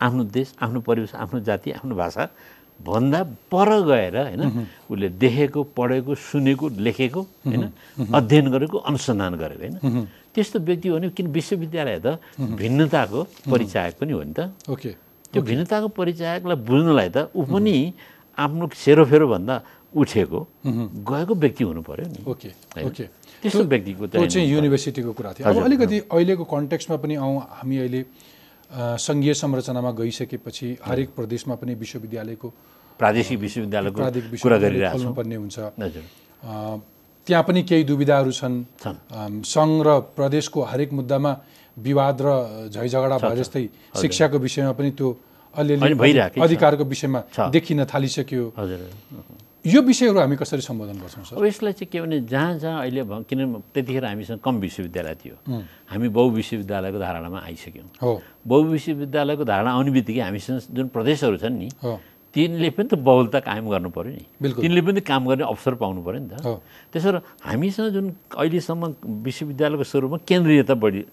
आफ्नो देश आफ्नो परिवेश आफ्नो जाति आफ्नो भाषा भन्दा पर गएर होइन उसले देखेको पढेको सुनेको लेखेको होइन अध्ययन गरेको अनुसन्धान गरेको होइन। त्यस्तो व्यक्ति हो भने किन विश्वविद्यालय त भिन्नताको परिचायक पनि हो नि त। ओके त्यो भिन्नताको परिचायकलाई बुझ्नलाई त ऊ पनि आफ्नो सेरोफेरोभन्दा उठेको गएको व्यक्ति हुनु पर्यो नि। ओके? ओके त्यस्तो व्यक्तिको त्यो चाहिँ युनिभर्सिटीको कुरा थियो। अब अलिकति अहिलेको कन्टेक्स्टमा पनि आउँ हामी अहिले सङ्घीय संरचनामा गइसकेपछि हरेक प्रदेशमा पनि विश्वविद्यालयको प्रादेशिक विश्वविद्यालयको कुरा विश्वविद्यालय गरिरहेको हुन्छ। त्यहाँ पनि केही दुविधाहरू छन्। सङ्घ र प्रदेशको हरेक मुद्दामा विवाद र झैझगडा भए जस्तै शिक्षाको विषयमा पनि त्यो अलिअलि। अधिकारको विषयमा। देखिन थालिसक्यो। यो विषयहरू हामी कसरी सम्बोधन गर्छौँ सर? अब यसलाई चाहिँ के भने जहाँ जहाँ अहिले भ- किन त्यतिखेर हामीसँग कम विश्वविद्यालय थियो। हामी बहु विश्वविद्यालयको धारणामा आइसक्यौँ। हो। बहु विश्वविद्यालयको धारणा आउने बित्तिकै हामीसँग जुन प्रदेशहरू छन् नि हो। तिनले पनि त बहुलता कायम गर्नु पऱ्यो नि। तिनले पनि काम गर्ने अवसर पाउनु पऱ्यो नि त। हो। त्यसो हामीसँग जुन अहिलेसम्म विश्वविद्यालयको स्वरूपमा केन्द्रीयता बढी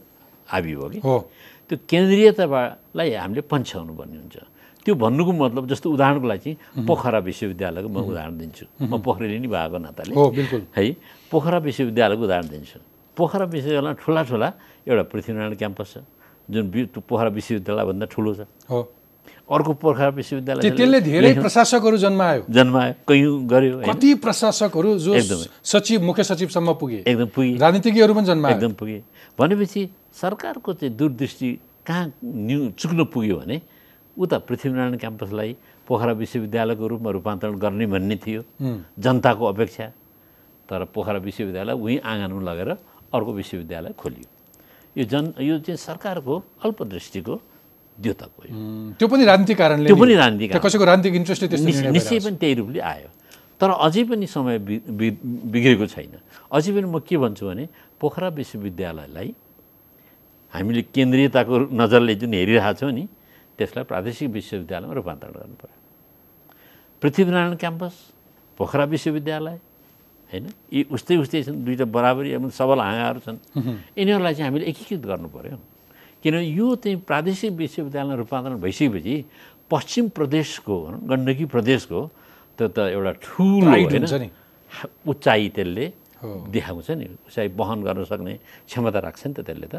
हाबी भयो कि हो। त्यो केन्द्रीयतालाई हामीले पन्छ्याउनु पर्ने हुन्छ। त्यो भन्नुको मतलब जस्तो उदाहरणको लागि चाहिँ पोखरा विश्वविद्यालयको म उदाहरण दिन्छु। म पोखरेली नै भएको नाताले। हो बिल्कुल। है पोखरा विश्वविद्यालयको उदाहरण दिन्छु। पोखरा विश्वविद्यालयमा ठुला ठुला एउटा पृथ्वीनारायण क्याम्पस छ जुन पोखरा विश्वविद्यालयभन्दा ठुलो छ। हो। अर्को पोखरा विश्वविद्यालय त्यो- त्यसले धेरै प्रशासकहरू जन्मायो। जन्मायो कैयौँ गऱ्यो कति प्रशासकहरू जो एकदमै। सचिव मुख्य सचिवसम्म पुगे। एकदम पुगे। राजनीतिज्ञहरू पनि जन्मायो एकदम पुगे। भनेपछि सरकारको चाहिँ दूरदृष्टि कहाँ न्यु चुक्न पुग्यो भने उता पृथ्वीनारायण क्याम्पसलाई पोखरा विश्वविद्यालयको रूपमा रूपान्तरण गर्ने भन्ने थियो। जनताको अपेक्षा। तर पोखरा विश्वविद्यालय उहीँ आँगनमा लगेर अर्को विश्वविद्यालय खोलियो। यो जन यो चाहिँ सरकारको अल्पदृष्टिको द्योतक हो त्यो पनि राजनीतिक कारणले त्यो पनि। राजनीतिक कसैको राजनीतिक इन्ट्रेस्टले निश्चय पनि त्यही रूपले आयो। तर अझै पनि समय बिग्रेको छैन। अझै पनि म के भन्छु भने पोखरा विश्वविद्यालयलाई हामीले केन्द्रीयताको नजरले जुन हेरिरहेको छौँ नि त्यसलाई प्रादेशिक विश्वविद्यालयमा रूपान्तरण गर्नु पर्यो पृथ्वीनारायण क्याम्पस पोखरा विश्वविद्यालय होइन? यी उस्तै उस्तै छन् दुईवटा बराबरी एवं सबल हाँगाहरू छन्। यिनीहरूलाई चाहिँ हामीले एकीकृत गर्नु पर्यो किनभने यो चाहिँ प्रादेशिक विश्वविद्यालयमा रूपान्तरण भइसकेपछि पश्चिम प्रदेशको गण्डकी प्रदेशको त्यो त एउटा ठुलो होइन। उचाइ त्यसले। देखाउँछ नि। उचाइ वहन गर्न सक्ने क्षमता राख्छ नि त त्यसले त।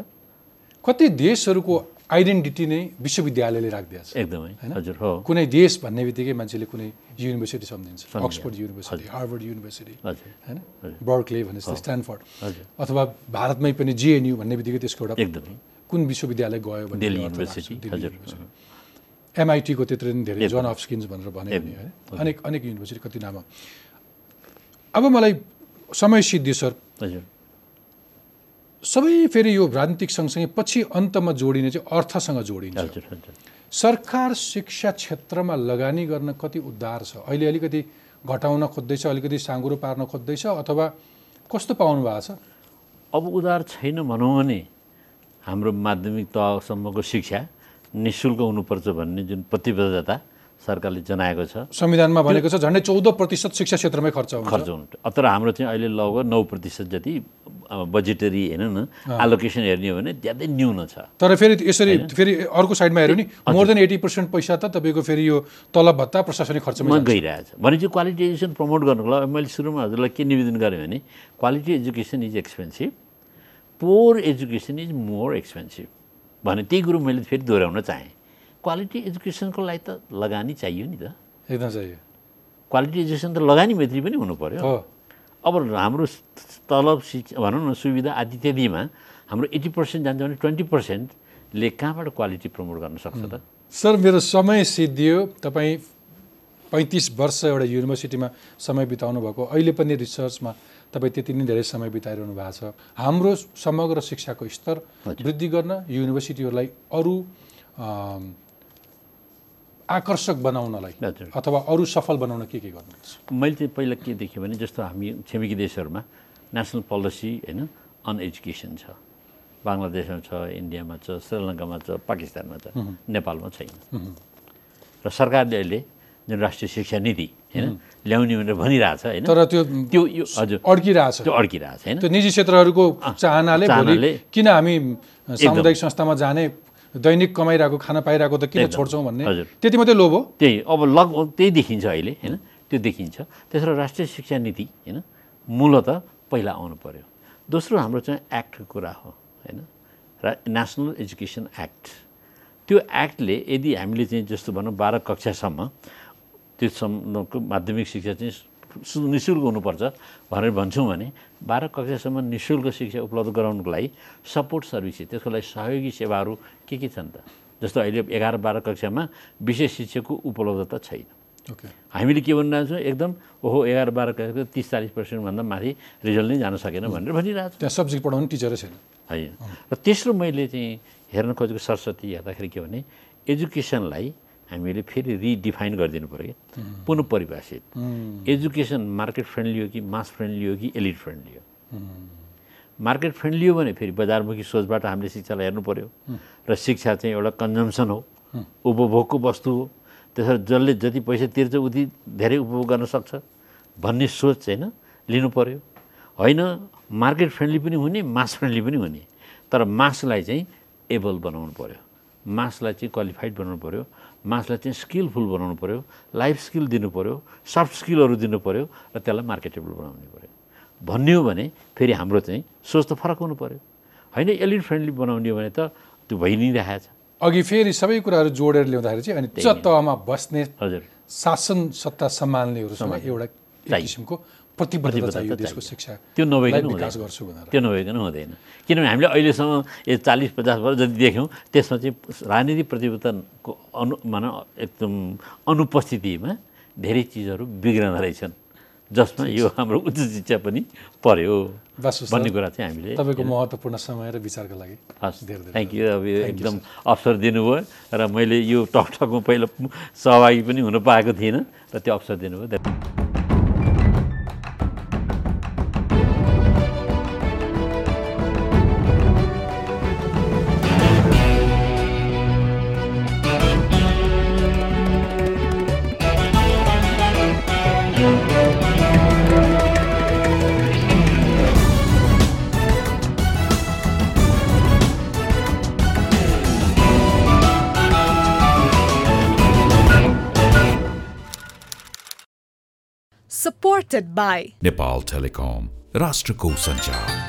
कति देशहरूको आइडेन्टिटी नै विश्वविद्यालयले राखिदिएको छ एकदमै हजुर हो। कुनै देश भन्ने बित्तिकै मान्छेले कुनै युनिभर्सिटी सम्झिन्छ। अक्सफोर्ड युनिभर्सिटी हार्वर्ड युनिभर्सिटी होइन? बर्कले भने जस्तै स्ट्यानफोर्ड। हजुर। अथवा भारतमै पनि जिएनयु भन्ने बित्तिकै त्यसको एउटा एकदमै। कुन विश्वविद्यालय गयो युनिभर्सिटी। एमआइटीको त्यत्रो नि धेरै जन अफ स्किन्स भनेर भने होइन? अनेक अनेक युनिभर्सिटी कति नाम। अब मलाई समय सिद्धियो सर। हजुर। सबै फेरि यो राजनीतिक सँगसँगै पछि अन्तमा जोडिने चाहिँ अर्थसँग जोडिन्छ। सरकार शिक्षा क्षेत्रमा लगानी गर्न कति उद्धार छ? अहिले अलिकति घटाउन खोज्दैछ अलिकति साँगुरो पार्न खोज्दैछ अथवा कस्तो पाउनु भएको छ? अब उधार छैन भनौँ भने हाम्रो माध्यमिक तहसम्मको शिक्षा नि शुल्क हुनुपर्छ भन्ने जुन प्रतिबद्धता सरकारले जनाएको छ। संविधानमा भनेको छ झन्डै चौध प्रतिशत शिक्षा क्षेत्रमै खर्च हुन्छ। खर्च हुनु तर हाम्रो चाहिँ अहिले लगभग नौ प्रतिशत जति बजेटरी हेर्नु न एलोकेसन हेर्ने हो भने ज्यादै न्यून छ। तर फेरि यसरी फेरि अर्को साइडमा हेऱ्यो नि मोर देन एटी पर्सेन्ट पैसा त तपाईँको फेरि यो तलब भत्ता प्रशासनिक खर्चमा गइरहेछ भने चाहिँ क्वालिटी एजुकेसन प्रमोट गर्नुको लागि मैले सुरुमा हजुरलाई के निवेदन गरेँ भने quality education is expensive poor education is more expensive भने त्यही कुरो मैले फेरि दोहोऱ्याउन चाहेँ। क्वालिटी एजुकेसनको लागि त लगानी चाहियो नि त। एकदम चाहियो। क्वालिटी एजुकेसन त लगानी मैत्री पनि हुनु पऱ्यो हो। अब हाम्रो तलब शिक्षा भनौँ न सुविधा आदि इत्यादिमा हाम्रो एट्टी पर्सेन्ट जान्छ भने ट्वेन्टी पर्सेन्टले कहाँबाट क्वालिटी प्रमोट गर्न सक्छ त? सर मेरो समय सिद्धियो। तपाईँ पैँतिस वर्ष एउटा युनिभर्सिटीमा समय बिताउनु भएको। अहिले पनि रिसर्चमा तपाईँ त्यति नै धेरै समय बिताइरहनु भएको छ। हाम्रो समग्र शिक्षाको स्तर वृद्धि गर्न युनिभर्सिटीहरूलाई अरू आकर्षक बनाउनलाई अथवा अरू सफल बनाउन के के गर्नुहुन्छ? मैले चाहिँ पहिला के देखेँ भने जस्तो हामी छिमेकी देशहरूमा नेसनल पोलिसी होइन अन एजुकेसन छ। बङ्गलादेशमा छ इन्डियामा छ श्रीलङ्कामा छ पाकिस्तानमा छ नेपालमा छैन। र सरकारले अहिले जुन राष्ट्रिय शिक्षा नीति होइन ल्याउने भनेर भनिरहेछ होइन तर त्यो त्यो हजुर। अड्किरहेछ। त्यो अड्किरहेछ होइन। त्यो निजी क्षेत्रहरूको चाहनाले- किन हामी सामुदायिक संस्थामा जाने दैनिक कमाइरहेको खाना पाइरहेको त किन। छोड्छौँ भन्ने। त्यति मात्रै लोभ हो? त्यही अब लगभग त्यही देखिन्छ अहिले होइन? त्यो देखिन्छ। त्यसो राष्ट्रिय शिक्षा नीति होइन? मूलत पहिला आउनु पर्यो। दोस्रो हाम्रो चाहिँ एक्टको कुरा हो होइन? र नेसनल एजुकेसन एक्ट त्यो एक्टले यदि हामीले चाहिँ जस्तो भनौँ बाह्र कक्षासम्म त्यो माध्यमिक शिक्षा चाहिँ सु- निशुल्क हुनुपर्छ भनेर भन्छौँ भने बाह्र कक्षासम्म नि शुल्क शिक्षा उपलब्ध गराउनुको लागि सपोर्ट सर्भिसेस त्यसको लागि सहयोगी सेवाहरू के के छन् त? जस्तो अहिले एघार बाह्र कक्षामा विशेष शिक्षकको उपलब्धता छैन। ओके। हामीले के भनिरहेको छौँ एकदम ओहो एघार बाह्र कक्षाको तिस चालिस पर्सेन्टभन्दा माथि रिजल्ट नै जान सकेन भनेर भनिरहेको त्यहाँ सब्जेक्ट पढाउने टिचरै छैन। छ होइन र तेस्रो मैले चाहिँ हेर्न खोजेको सरस्वती हेर्दाखेरि के भने एजुकेसनलाई हामीले फेरि रिडिफाइन गरिदिनु पऱ्यो कि। पुनः परिभाषित एजुकेसन मार्केट फ्रेन्डली हो कि मास फ्रेन्डली हो कि एलिट फ्रेन्डली हो? मार्केट फ्रेन्डली हो भने फेरि बजारमुखी सोचबाट हामीले शिक्षालाई हेर्नु पऱ्यो। र शिक्षा चाहिँ एउटा कन्जम्सन हो। उपभोगको वस्तु हो। त्यसरी जसले जति पैसा तिर्छ उति धेरै उपभोग गर्न सक्छ भन्ने सोच होइन लिनु पऱ्यो। होइन मार्केट फ्रेन्डली पनि हुने मास फ्रेन्डली पनि हुने। तर मासलाई चाहिँ एबल बनाउनु पऱ्यो। मासलाई चाहिँ क्वालिफाइड बनाउनु पऱ्यो। मासलाई चाहिँ स्किलफुल बनाउनु पऱ्यो लाइफ स्किल दिनु पऱ्यो सफ्ट स्किलहरू दिनु पऱ्यो र त्यसलाई मार्केटेबल बनाउनु पऱ्यो भन्ने हो भने फेरि हाम्रो चाहिँ सोच त फरक हुनु पऱ्यो होइन एलिट फ्रेन्डली बनाउने हो भने त त्यो भइ नै राखेको छ। अघि फेरि सबै कुराहरू जोडेर ल्याउँदाखेरि चाहिँ अनि तहमा बस्ने हजुर। शासन सत्ता सम्हाल्नेहरूसँग एउटा। किसिमको प्रतिबद्धता देशको। शिक्षा। त्यो नभइकन विकास गर्छु भनेर। त्यो नभइकन हुँदैन। किनभने हामीले अहिलेसम्म यो चालिस पचास वर्ष जति देख्यौँ त्यसमा चाहिँ राजनीतिक परिवर्तनको अनु मान एकदम अनुपस्थितिमा धेरै चिजहरू बिग्रन रहेछन् जसमा यो हाम्रो उच्च शिक्षा पनि पर्यो भन्ने कुरा चाहिँ हामीले तपाईँको महत्त्वपूर्ण समय र विचारको लागि। हस् थ्याङ्क यू अब यो एकदम अवसर दिनुभयो र मैले यो टक टकमा पहिला सहभागी पनि हुन पाएको थिइनँ र त्यो अवसर दिनुभयो। बाई नेपाल टेलिकम राष्ट्रको सञ्चार